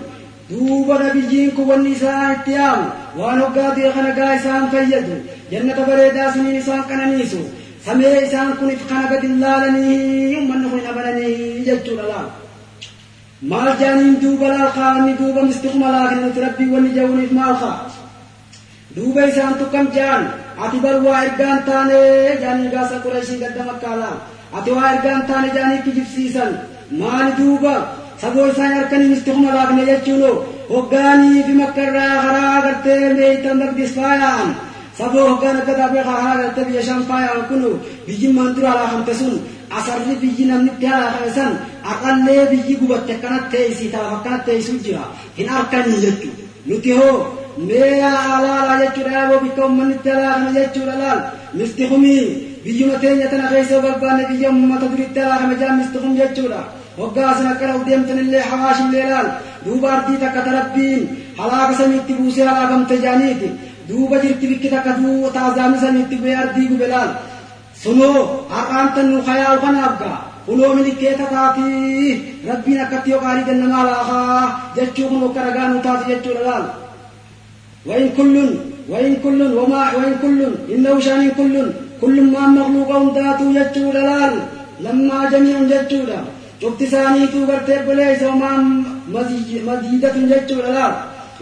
دوبا نبيين كوان إسان اتيام وانو قادي خنقا إسان فيجو جنة بريدا سنين إسان كنانيسو سمي إسان كنف خنقت اللالنيه. أمني خنقبنني يجو لله maal jaaniin duuba laal qaamni duuba mistiquma laakin nuti rabbii wanni jawuniif maal qaa duuba isaan tukkam jaan ati bar waa ergaan taane jaanii gaasa qurashii gadda makkaalaa ati waa ergaan taane jaanii kijibsiisan maali duuba saboo isaan harkanii mistiquma laakne jechuuno hoggaanii fi makkarraa karaa gartee meeytan maqdis faayaan saboo hoggaan akka taabee karaa gartee biyya shan faayaan kunu biyyi mandura halaakamte sun asarri biyyi namnitti halaakame san aqallee biyyi gubatte akkanat teeysi taaf akkanat teeysuu jira hin harkanii jechuu nuti hoo mee alaalaa jechuudha yaaboo bikka ummannitti halaakame jechuudha laal mistiqumii biyyuma teenya tana keessa barbaanne biyya ummata duritti halaakame jaan mistiqum jechuudha hoggaasin akkana deemtan illee hawaashin illee laal duuba ardii takka tarabbiin halaaka samiitti buusee halaakamte jaaniiti duuba jirti bikki takka duu taazaami samiitti bu'ee ardii gube laal sunoo haqaantan nu kayaa'u kanaaf gaa kunoo milikkeeta taatii rabbiin akkatti yoo qaarii gannamaa laakaa jechuu kun akka ragaa nu taati jechuudha laal? وإن كل وإن كل وما وإن كل إنه شان كل كل ما مخلوق ذات يجول لال لما جميع ججول شفت ثاني تو غرتي بليس وما مزيدة ججول لال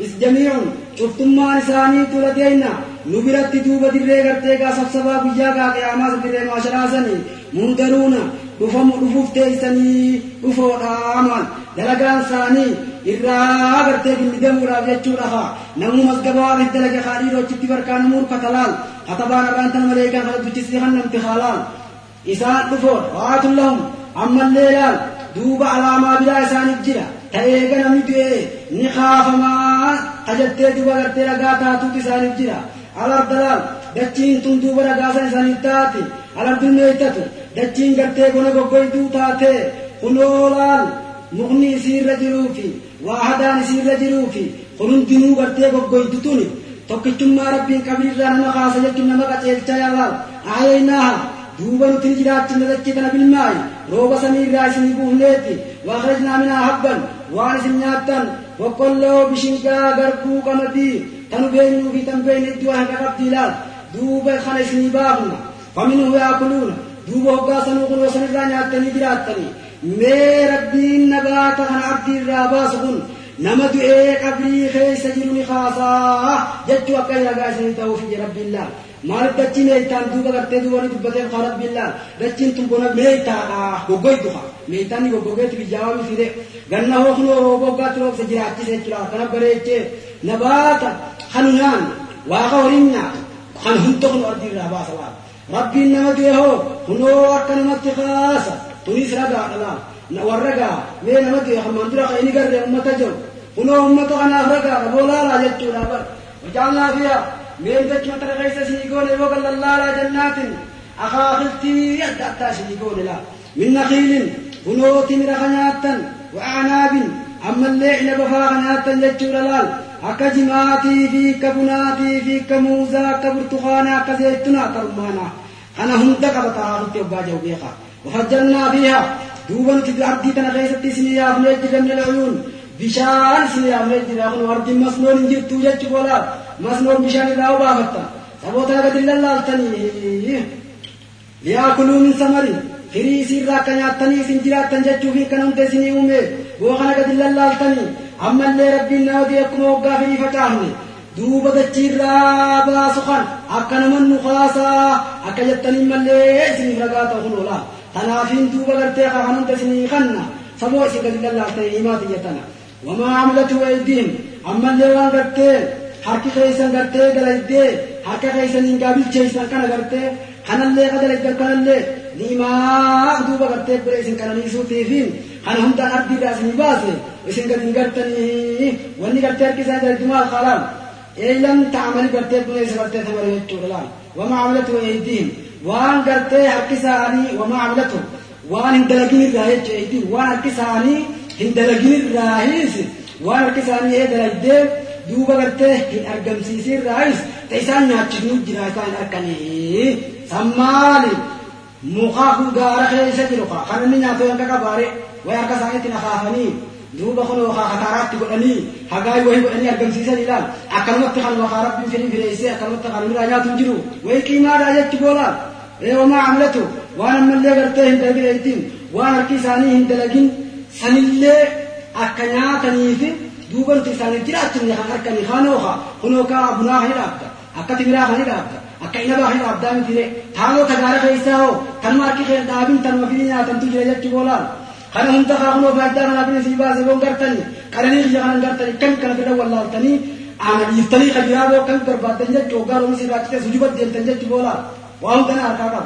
إس جميع شفت ما ثاني تو لدينا نبرت توبة دري غرتي كا سب سبا بيا كا قيامات دري معاشرة سني منذرون dhufamu dhufuuf teeysanii dhufoodhaaman dalagaan isaanii irraa agartee gilligamuudhaaf jechuudhafa namumas gabaabis dalage haadhiirochitti barkaan murkata laal katabaan irraan tan maleekaan kana duchisi hannamti haalaal isaan dhufoodha waatun lahum ammallee laal duuba alaamaa biraa isaaniif jira ta'ee ganamni du'e ni kaafamaa tajattee duuba agartee ragaa taatuutu isaaniif jira alardalaal dachiin tun duuba ragaasan isaaniif taate meeytatu dachiin gartee bona goggoyduu taate kunoolaal mukni isiirra jiruufi waa hadaan isiirra jiruufi kun hundinuu gartee goggoydu tuni tokkichummaa rabbiin qabrirraa nama kaasa jechuun nama qaceelcha yaalaal aayaynaaha duuba nuti ni jiraachina dachii kana bilmaayi rooba samiirraa isinii buufneeti waakrajnaa minaa habban waan isin nyaattan boqqolloo bishingaa garbuu qamadii tanu beenyuu fi tan beeyne iddoo haqa qabdii laal duuba kana isinii baafna faminuu yaakuluuna duuba hoggaa sanuu kun wasan irraa nyaattanii jiraattanii mee rabbiin nagaata kana abdii irraa baasu kun nama du'ee qabrii keessa jiru ni kaasaa jechuu akka ragaa isinii ta'uuf ija rabbiin laal maaliif dachii meeytaan duuba gartee duuba ni dubbateef kaa rabbiin laal dachiin tun bona meeytaadha goggoytu haa meeytaan ni goggogeetti bijaawaami fide ganna hoo kunoo rooba hoggaatti roobsa jiraachise jechuudha kana bareechee nabaata kanu nyaan waaqa horiin nyaata kan hunda kun ardii irraa baasa laal ربنا مديه هو وكان متخاسا تونس رجع لا ورجع لين مديه ما ندري قاين قرد ما تجو هنا هم تغنى رجع بولا لا جت ولا بر وجعلنا فيها من ذك ما ترى غيسا سيقول يبقى الله لا جنات أخاخلتي يهد أتاش يقول لا من نخيل هنوتي من خنات وعناب أما الليحن بفاغنات يجور لال أكا جماتي فيك بناتي فيك موزا كبرتخانا كزيتنا ترمانا haafatti waggaa jiru beekaa wafajjannaa fiihaa duuba nuti ardii tana keessatti isinii yaafnee jirramne la'uyuun bishaan isinii yaafnee jira kun ardiin masnoon hin jirtu jechuu boolaa masnoon bishaan irraa obaafatta saboota nagadi lallaaltanii liyaakuluu min samarin firii isiirraa akka nyaattanii isin jiraattan jechuu fi kan hunda isinii uume boo kana gadi lallaaltanii ammallee rabbiin nama du'e akkuma waggaa firii facaafne duuba dachiirraa baasu kan akka naman nu kaasaa akka jettanii mallee isiniif ragaa ta'u kun oolaa tanaafiin duuba gartee kan hunda isinii kanna saboo isin gadi lallaaftanii himaa tiyyatana wamaa amilatu waydiin ammallee waan gartee harki keessan gartee dalaydee harka keessaniin gaabilcheessan kana gartee kanallee ka dalaydan kanallee ni'imaa duuba gartee bira isin kananiisuutiifiin kana hundaan ardiidhaa isinii baase isin gadi hin gartanii wanni gartee harki isaa dalaydumaa alqaalaam gartee buna isa gartee tamare jechuudha laal wamaa amilatu waydiin waan gartee harki isaanii wamaa amilatu waan hin dalagin irraa jechuudha eeydiin waan harki isaanii hin dalagin irraahis waan harki isaanii ee dalaydee duuba gartee hin argamsiisin irraahis ta isaan nyaachisnu jira isaan hin arganii sammaali mukaa kun gaara keessa jiru kaa kan inni nyaatu yanka qabaare way harka isaaniitti nakaafanii duuba kun wakaa kataaraatti godhanii hagaay wahii godhanii argamsiisan ilaal akkanumatti kan wakaa rabbiin fedhii fideessee akkanumatti kan irraa nyaatu hin jiru way qiimaadha jechi boolaan ee wamaa amlatu waan ammallee gartee hin dalagin waan harki isaanii hin dalagin sanillee akka nyaataniifi duubanti isaanii jiraachifne kan harkanii kaanooha kunoo kaa bunaa kan hidhaabda akka timiraa kan hidhaabda akka inabaa kan hidhaabdaa mitire taanoo tagaara keessaa hoo tanuma harki kee dhaabin tanuma fidii nyaatantu jira jechuu boolaan هل أنت خاهم وفاك دارنا بنا سيباز وانقرتني كرنيخ جغان انقرتني كم كان في الأول لالتني أنا بيستني خبيرا وكم كرباتني جوغار ومسي باكتا سجوبة ديلتني جبولا وانتنا أركابا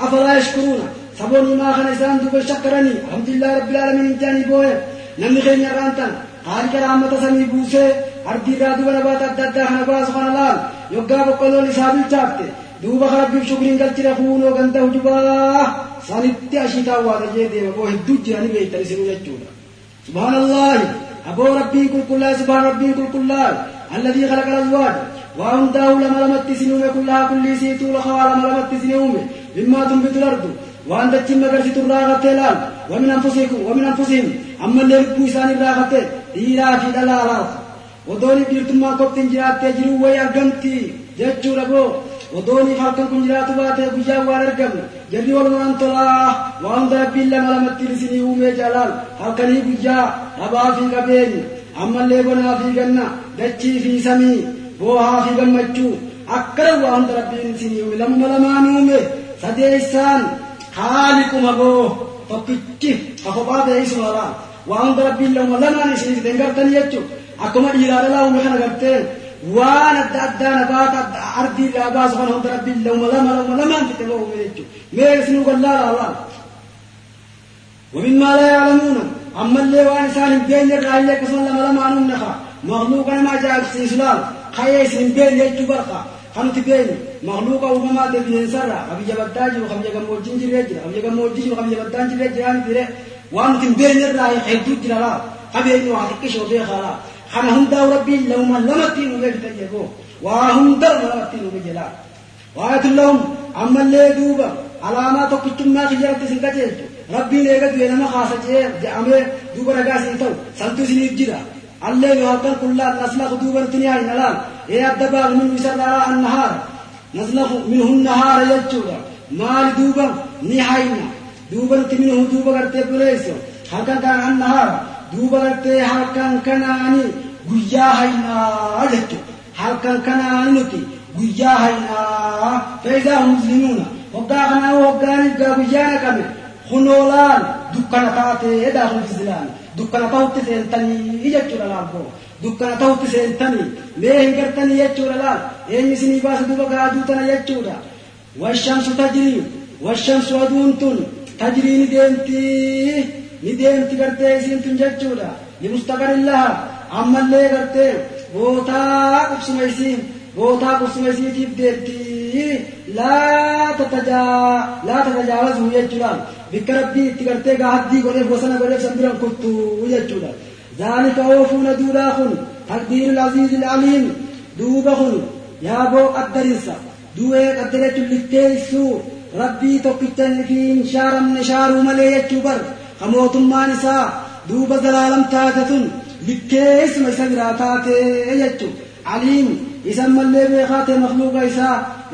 أفلا يشكرون. سبوني ما خان إسان دوبا شكرني. الحمد لله رب العالمين انتاني بوه. نمي خيني رانتن قال كرامة سمي بوسي أردي رادو ونباتا دادا خنباز خنالال يوغا بقلو لسابل چابتي duuba rabbiif shukriin galchire fuunoo ganda hujubaa sanitti ashiitaa waata jee deema boo hedduu jiranii beektan isinuu jechuudha subhaanallahi aboo rabbiin qulqullaa'e subhaan rabbiin qulqullaa'e alladii khalaqa alazwaaj waa hundaa'u lama lamatti isin uume kullahaa kullii siituu lafa waa lama lamatti isin uume mimmaa tunbitu lardu waan dachiin magarsitu odooniif halkan kun jiraatu baatee guyyaan waan argamu jarri walumaan tolaa waa hunda rabbiin lama lamatti isinii uumee jaalaal halkanii guyyaa dhabaa fi qabeenya ammallee bonaa fi ganna dachii fi samii boohaa fi gammachuu akkana waa hunda rabbiin isinii uume lamuma lamaan uume sadeessaan haaliquma boo tokkichi ka kophaa ta'e isuma laa waa hunda rabbiin lamuma lamaan isiniif dengartanii jechuu akkuma dhiiraa dhalaa uume kana gartee waan adda addaa nabaata ardii irraa baasu kana hunda rabbiin lamuma lama lamuma lamaan fixe boo uume jechuu mee isinuu gallaalaa laa ومما لا يعلمون أما اللي وان إنسان بين الرأي كسم لما لما نمنخا مخلوق ما جاء في سلال خيس بين يجو برقا خمت بين مخلوق وما تبين سرا. أبي جبتاج وخم جم موجين جريج. أبي جم موجين وخم جبتان جريج. يعني ترى وان بين الرأي حيدو جلالا أبي إنه عتك شو بيه خلا خنا هم داو ربي لو ما لما تينو بيتجيبو وهم داو لما تينو بيجلا وآية لهم أما اللي دوبا علامات كتما خجرت سنكتيجو rabbiin eega du'e nama haasacee je'amee duuba nagaas hin ta'u santu isiniif jira allee yoo halkan kullaan naslaku duuba nuti ni hayna laal ee adda baalu minhu isarraa annahaara naslaku minhu nahaara jechuudha maali duuba ni hayna duuba duuba buleeyso halkan duuba kanaani guyyaa haynaa jechuudha halkan kanaani nuti guyyaa haynaa fe'isaa muslimuuna waggaa kanaa waggaaniif gaa guyyaa naqame kunoolaan dukkana taatee daakuu islaam dukkana tahutti seentanii jechuudha laalboo dukkana tahutti seentanii mee hin gartanii jechuudha laal eenyu isinii baasa duba gaaduu tana jechuudha washamsu tajrii washamsu aduun tun tajrii ni deemti ni deemti gartee isiin tun jechuudha limustaqarin laha ammallee gartee bootaa qubsuma isiin bootaa qubsuma isiitiif deemti laa tatajaawazu jechuudhaan bikka rabbii itti gartee gaa haddii godheef bosona godheef san biran kuttu jechuudha zaalika oofuuna duudhaa kun taqdiirul aziizil aliim duuba kun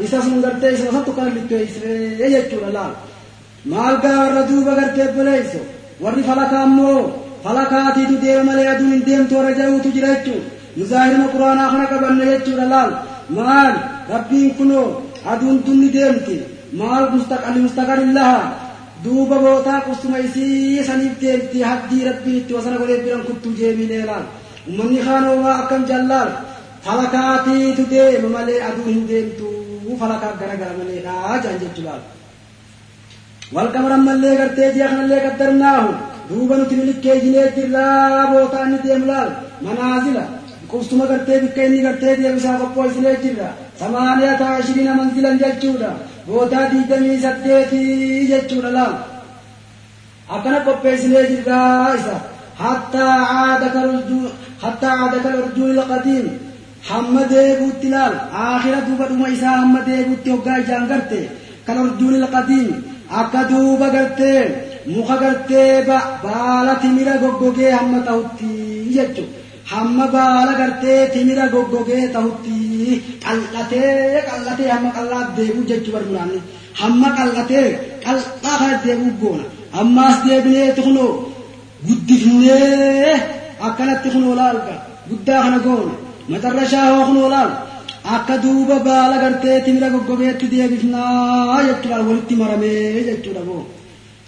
isa sattu kana litteessee jechuudha laal maal gaa warra duuba gartee boleeyso warri falakaa ammoo falakaatiitu deema malee aduun hin deemtu warra ja'uutu jira jechuun nuzaahirina quraanaa kana qabanna jechuudha laal maal rabbiin kunoo aduun tunni deemti maal mustaqalli mustaqalillaha duuba bootaa qustuma isii saniif deemti haddii rabbiin itti wasana godhee biran kuttuu jeemiinee laal ummanni kaanoo waa akkam jallaal falakaatiitu deema malee aduu hin deemtu falakaa garagara maleedha jaan jechuudha والقمر ملي غرتي جي اخنا اللي قدرناه دوبا نتي لكي جنيه جرا بوتا اني ديملال منازل قوستما غرتي بكيني غرتي دي مسا قبو سنه جرا ثمانية عشرين منزلا جچودا بوتا دي دمي سديتي جچودا لا أكنا قبو سنه جرا إسا حتى عاد كالرجول حتى عاد كالرجول القديم حمد بوتلال آخرة دوبا دوما إسا حمد بوتي وقاي جان غرتي كالرجول القديم akka duuba gartee muka gartee baala timira goggogee hamma ta'utti jechuudha. hamma baala gartee timira goggogee tahutti qal'atee qal'atee hamma qal'aaf deebuu jechuu barbaadne hamma qal'atee qal'aa kana deebuu goona ammaas deebinee tuqnoo guddifnee akkanatti kunoo laalga guddaa kana goona matarra shaahoo kunoo laal akka duuba baala gartee timira goggogeetti deebifnaa jechuudhaan walitti maramee jechuudha goo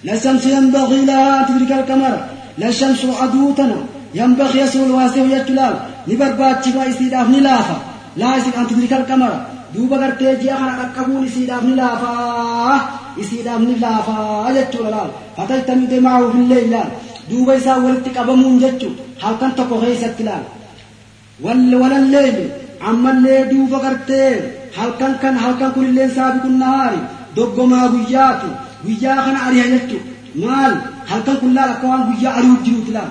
lasamsi yanbaqii lahaa an tudrika alkamara lashamsu aduutana ينبغي يسول واسع يجلال نبربات شبا استيداف نلافا. لا يسك أن تدرك القمر. دوبا غرتي جي أخنا ركبون استيداف نلافا. استيداف نلافا. يجلال لال فتجتمد معه في الليل. دوبا يسا ولتك أبمون جتو. هل كان تقو غيست لال ولا الليل. ammallee duuba gartee halkan kan halkan kunillee saabiqun nahaari doggomaa guyyaatu guyyaa kana ari'a jechu maal halkan kun laal akka waan guyyaa ari'uuf jiruuti laal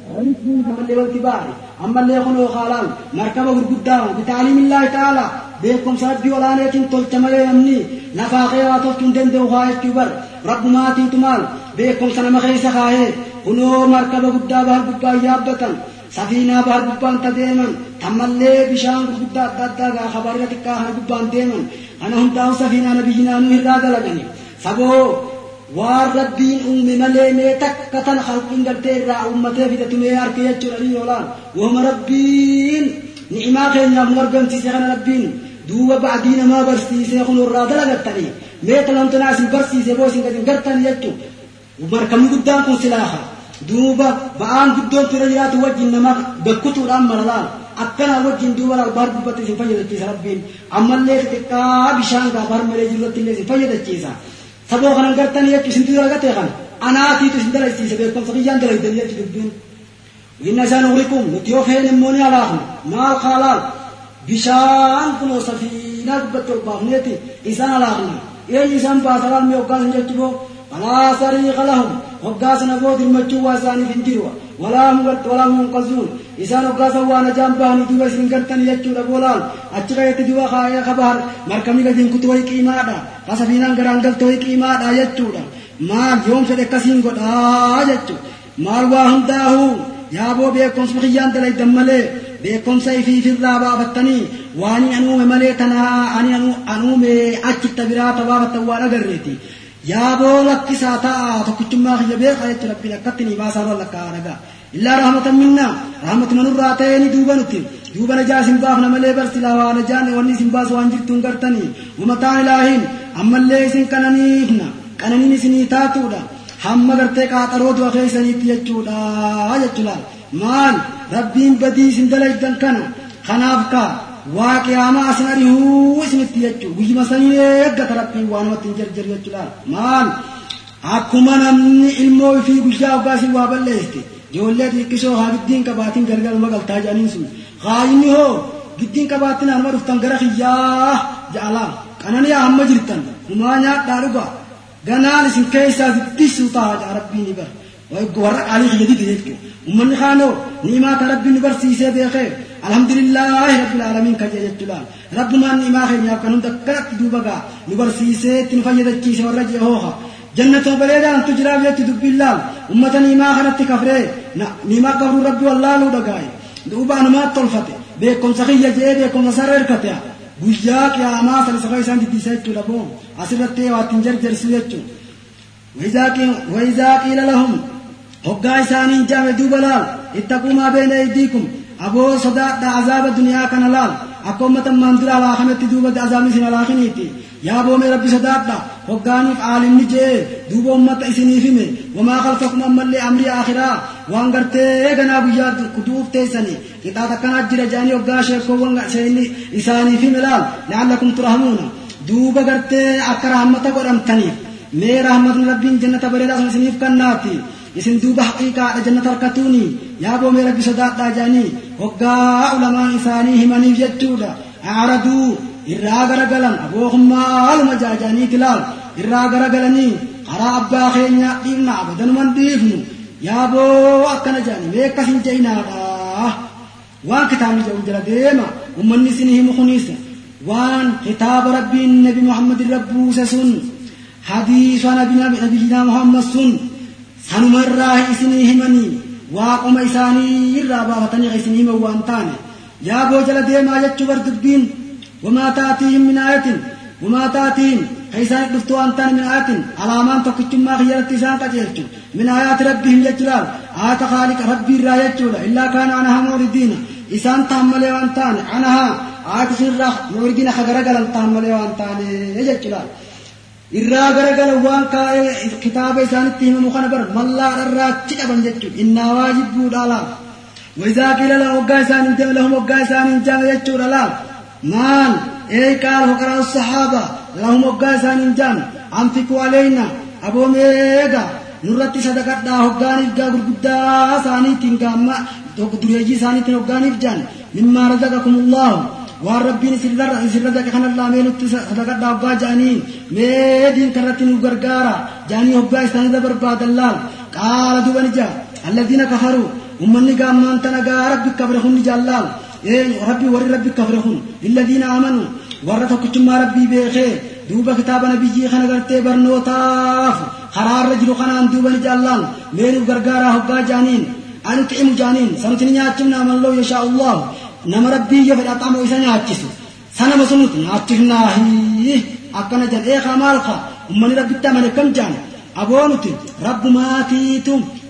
اللي والكبار أما اللي يخلو خالان مركبة قدام بتعليم الله تعالى بيكم سربي ولا نيتين تلتم يمني لفا خيرات تندن دو خايت كبر رب ما تمال بيكم سنم خيس خايت كنو مركبة قدام بهر قدام يابتن سفينة بهر قدام تديمن tammallee bishaan gurguddaa adda addaa gaa habaarira xiqqaa kana gubbaan deeman ana hundaa'u safiinaa nabiyyinaa nu irraa dalagani saboo waan rabbiin uume malee mee takka tan halqiin gartee irraa uummatee fidatu mee harka jechuudha ni yoolaan wahuma rabbiin ni'imaa keenyaaf nu argamsiise kana rabbiin duuba ba'adii namaa barsiisee kun irraa dalagattanii mee talantanaa isin barsiise boo isin gadin gartan jechuu markabni guddaan kun silaaha duuba ba'aan guddoon fira jiraatu wajjin nama bakkutuudhaan malalaan akkana wajjin duuba albaar dubbatti isin fayyadachiisa rabbiin ammallee xixiqqaa bishaan gaafaar malee jirratti illee isin fayyadachiisa سبو خلن قلتن يا کي سنتي لغات يا خلن انا تي تشندرا استي سبي كم سقيان دليد يا جي دن ينه زانو غليكم متيو فهنموني على خالل نار خالل بيشان كنوسافي نغبتو بامني تي انسان راغي يي نظام با سلامي او گان چي بو بالا سريخ لهم فگاس نغو ولا هم فيدرو ولا هم قزون isaan hoggaasan waa najaan bahanii duuba isin gartanii jechuudha boolaan achi qayetti duuba kaayee kabahar markabni gadiin kutu wayi qiimaadha kasafiinaan garaan galte wayi qiimaadha jechuudha maal yoom fedhe akkasiin godhaa jechuudha maal waa hundaa'u yaaboo beekumsa kiyyaan dalaydan malee beekumsa ifiifirraa baafattanii waan anuume malee tanaa ani anuume achitta biraa tabaafattan waan agarreeti yaaboo lakkisaa ta'a tokkichummaa kiyya beekaa jechuudha rabbiin akkatti ni baasaa roon lakkaa dhagaa illaa rahmatan minna rahmatuma nurraa ta'ee ni duuba nuti duuba najaa isin baafna malee barsilaa waa najaan wanni isin baasu waan jirtuun gartanii umataan ilaahiin ammallee isin qananiifna qananiin isinii taatuudha hamma gartee qaaxaroo du'a keessaniitti jechuudha jechuudha maal rabbiin badii isin dalaydan kana kanaaf kaa waa qiyaamaa asin arihuu isinitti jechuudha guyyuma sanii eeggata rabbiin waa namatti hin jarjar jechuudha maal akkuma namni ilmoo fi guyyaa hoggaasii waa balleesse يقول لك كشو ها جدين كباتين غرغر ما غلطا جانين سو غايني هو جدين كباتين أنا مرفت غرخ يا جالا أنا يا هم جرتن وما نيا دارغا غنا لسن كيسا ستيس وتا عربي نبا واي غور علي جدي ديتك من خانو نيما تربي نبر سي سي بيخي الحمد لله رب العالمين كجيت تلا رب ما نيما خي نيا كنن دكرت دوبغا. نبر سي سي تنفيدك كيس ورجي هوها أن تجرى بيت دب الله أمة نما خنت كفره نما كفر ربي والله لو دقاي دوبا نما طلفته بكم سخية جيه بكم نصرر كتيا guyyaa qiyaamaa sana safaa isaan diddiisaa jechuudha boo asirratti waatiin jarjarsu jechuudha wayizaa qiila lahum hoggaa isaaniin jaame duuba laal ittaquu maa beena aydiikum aboo sodaadha azaaba duniyaa kana laal akka ummatan maanduraa waa kanatti duuba azaabni isin alaakiniiti yaa boome rabbi sodaadha hoggaaniif aalimni jee duuba ummata isiniif hime wamaa khalfakum ammallee amrii akhiraa waan gartee ganaa guyyaa duuf teessani qixaat akkanaa jira jaanii hoggaa sheekkoowwan seeni isaaniif hime laal la'allakum turhamuuna duuba gartee akka rahmata godhamtaniif mee rahmatni rabbiin jannata bareedaa sun isiniif kannaati isin duuba haqiiqaadha jannata harkatuuni yaa boomee rabbi sodaadhaa jaanii hoggaa ulamaan isaanii himaniif jechuudha aaraduu irraa garagalan aboohummaa haaluma jaajaaniiti laal irraa garagalanii karaa abbaa keenya dhiifna abadanuman dhiifnu yaa boo akkana jaani mee akkasin jeynaadha waan kitaabni jedhu jira deema ummanni isin himu kunis waan kitaaba rabbiin nabi muhammadin rabbuuse sun hadiisa nabiyinaa muhammad sun sanuma irraa isinii himanii waaquma isaanii irraa baafatanii isin himan waan taane yaa boo jala deemaa jechuu bar wamaa taatiihim min aayatin wamaa taatiihim كيسان دفتو أنتان من آيات علامان تكتم ما خيالت إسان قجلتو من آيات ربهم يجلال آيات خالق ربي را يجلال إلا كان عنها موردين إسان تحمل وانتان عنها آيات سنرا موردين خغرقل تحمل وانتان يجلال irraa garagala waan kaa'ee kitaaba isaanitti himamu kana bar mallaa irraachi qaban jechuudha innaa waajibbuudha laal wayizaa qiila la hoggaa isaanii jame lahum hoggaa isaanii jame jechuudha laal maal ee qaala hoqaraa sahaaba lahum hoggaa isaanii jame anfiqu aleyna aboomeega nurratti sadaqadhaa hoggaaniif gaa gurguddaa isaaniitiin gaamma dureeyyii isaaniitiin hoggaaniif jaan mimmaa razaqakumullahu waan rabbiin isin razaqe kanarraa mee nutti sadaqadhaa hoggaa ja'anii mee diin kanarratti nu gargaara ja'anii hoggaa isaanirra barbaadan laal qaala duba ni jaa alladhiina kafaruu ummanni gaammaan tana gaa rabbi kafre hun ni rabbi warri rabbi kafre hun lilladhiina amanuu warra tokkichummaa rabbii beekee duuba kitaaba nabiyyii kana gartee barnootaaf karaarra jiru kanaan duuba ni jaallaan mee nuuf gargaaraa hoggaa ja'aniin anu xi'imu ja'aniin sanuti ni nyaachifna amalloo yashaa allahu nama rabbii yoo fedha qaama isa nyaachisu sanama sunuti nyaachifnaahi akkana jedhee kamaalka ummanni rabbitti amane kam jaan aboonuti rabbumaatiitu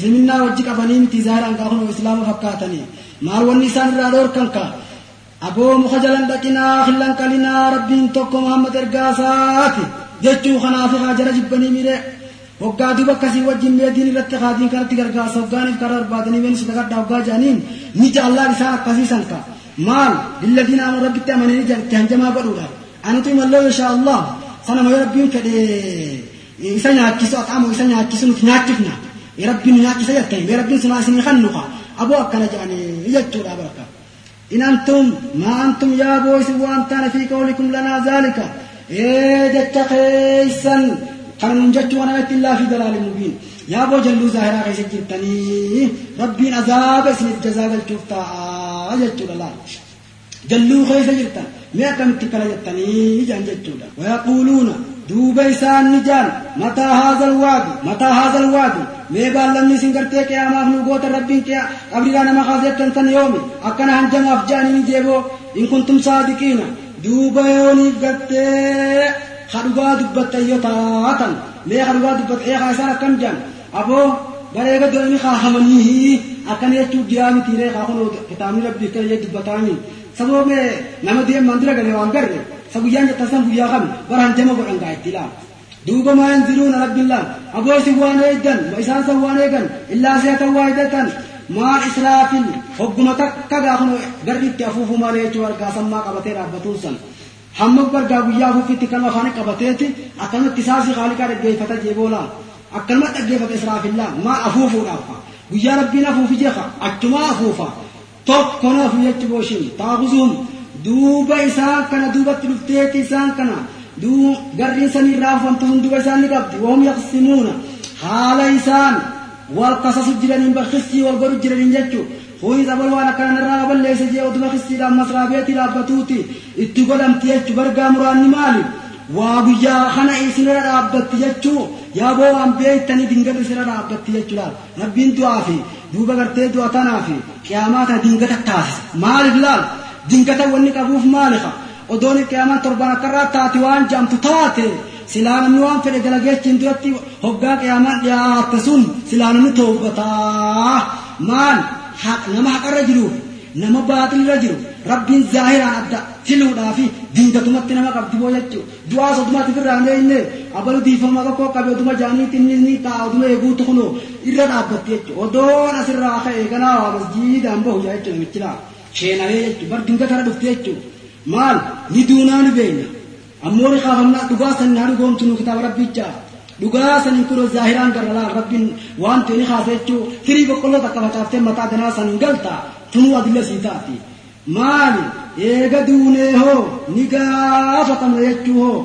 ziminnaa wajji qabanii miti zaahiraan qaahunoo islaama fakkaatanii maal wanni isaan irraa dhoorkan ka aboo muka jalan dhaqinaa hillan qalinaa rabbiin tokko muhammad ergaasaati jechuu kanaafi haa jara jibbanii miidhee hoggaa duba akkasii wajjin meediin irratti haadiin kanatti gargaarsa hoggaaniif karaa barbaadanii ween sadaqadhaa hoggaa jedhaniin ni jaallaan isaan akkasiisan ka maal lilladiina amanu rabbitti amananii itti hanjamaa godhuudha anutu imalloo insha allah sana mayoo rabbiin fedhe isa nyaachisu aqaamu isa nyaachisu nuti nyaachifna rabbiin nu nyaachisa jettani mee rabbiin sinaa isinii kannuka aboo akkana jedhanii jechuudha barka in antum maa antum yaa booysi waan taana fi qawlikum lanaa zaalika ee jecha keeysan kan nun jechuu kana itti illaa fi dalaalin mubiin yaa boo jalluu zaahiraa keessa jirtanii rabbiin azaaba isiniif jazaa galchuuf ta'a jechuudha laal jalluu keessa jirtan mee akkamitti kala jettanii jaan jechuudha wayaquuluuna دوبے سان نجان متا حاضر وادو متا حاضر وادو میغا لمني سنگرتے کہ اما نو گوت ربین کیا؟ ابری گانا مخازت تن تن یوم اکنا ہن جم افجانی نی دیو ان کنتم صادقین۔ دوبے ونی گتے خروا دبت یتاتن لے خروا دبت اے خاصا کم جان۔ ابو، برے گا دل می خامنی اکن یہ تو دیا می تیرے خاخن کتاب رب دکے یہ دبتانی سبو میں نمدی مندر گنے وان کر سجيان تسمع يا خم وران تما بران قايت لا دوبا ما ينزلون رب الله أبو سوان أيضا وإسان سوان أيضا إلا سيات واحدة. ما إسراف حكم تك كعهم غير تفوه ما ليش والقاسم ما كبتير أبطون سن هم بر جابيا هو في تكلم خان كبتير تي أكلم تساس خالي كار جي فتا جي بولا أكلم تجي فتا إسراف الله ما أفوه رافا ويا ربنا فوفي جخا أكتما أفوفا توك duuba isaan kana duubatti dhufteeti isaan kana garriin sanii irraa afamtu sun duuba isaan ni qabdi woom yaqsimuuna haala isaan wal qasasu jiraniin bakhisii wal godhu jiraniin jechuu Huyi sabal waan akkana narraa balleessa jee oduma khistiidhaan masraa beetii dhaabbatuuti itti godhamti jechuu bargaa muraanni maali waa guyyaa kana isinirra dhaabbatti jechuu yaa boo waan beektanii dingata isinirra dhaabbatti jechuudha rabbiin du'aa fi duuba gartee du'a tanaa fi qiyaamaa kana dingata taasisa maaliif laal dingata wanni qabuuf maalifa odoon qiyaamaan torban akkarraa taate waan jaamtu taate silaa namni waan fedhe dalageechiin duratti hoggaa qiyaamaan dhiyaatte sun silaa namni toobataa maal nama haqarra jiruuf nama baaxilirra jiru rabbiin zaahiraan adda filuudhaa fi dingatumatti nama qabdi boo jechuu du'aa sodumaatti firraan deeyne abalu diifama tokko qabe oduma jaaniitti inni ni ta'a oduma eeguutu kuno irra dhaabbatti jechuu odoon asirraa ka'e ganaa waa masjiidaan bahu jechuu namichilaa sheenalee jechuu bar dingatara dhufte jechuu maal? Ni duunaa ni beenya. Ammoo ni kaafannaa dhugaa san haa dhugoomtu nu kitaaba rabbichaa dhugaa sanin kun zaahiraan gargalaa rabbiin waan ta'e ni kaasa jechuu. Firii boqqolloo takka facaaftee mataa ganaa san hin galta tunuu adilla sii taati maali eega duunee hoo? Ni gaafatamna jechuu hoo?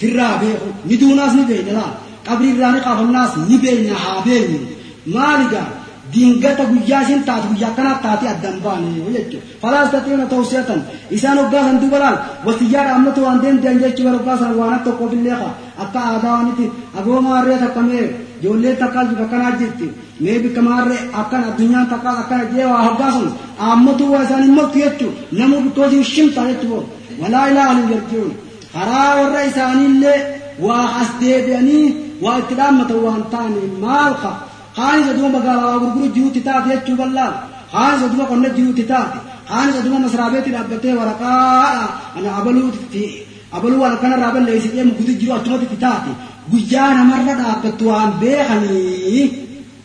Firraa beeku. Ni duunaas ni beeyna laa. Qabrii irraa ni qaafannaas ni beeyna haa beeynu maaligaa دينغتا غياسين تاتو يكنا تاتي ادن باني ولت فلا استطيعنا توسيتن اسانو غا هندو بلال وسيار امتو اندين دنجيچ ورو باسا وأنا تو كوبل ليها اكا اداونيتي اغو ماريا تكمي جولي تكال بكنا جيتي مي بكمار اكن الدنيا تكال اكن جيوا هغاسن امتو واسان مكيتو نمو بتو دي شيم تاتو ولا اله الا الله خرا ور ايساني له واحستي بياني واكرامته وانتاني مالخه haani saduma magaalaa gurguru jiru titaati jechuu bal'aa haani saduma qonna jiru titaati haani saduma masraabeetti dhaabbattee waraqaa ana abaluu abaluu halkan irraa balleessitee mukuti jiru achumatti titaati guyyaa namarra dhaabbattu waan beekanii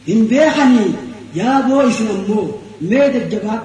hin beekanii yaaboo isin ammoo mee jajjabaa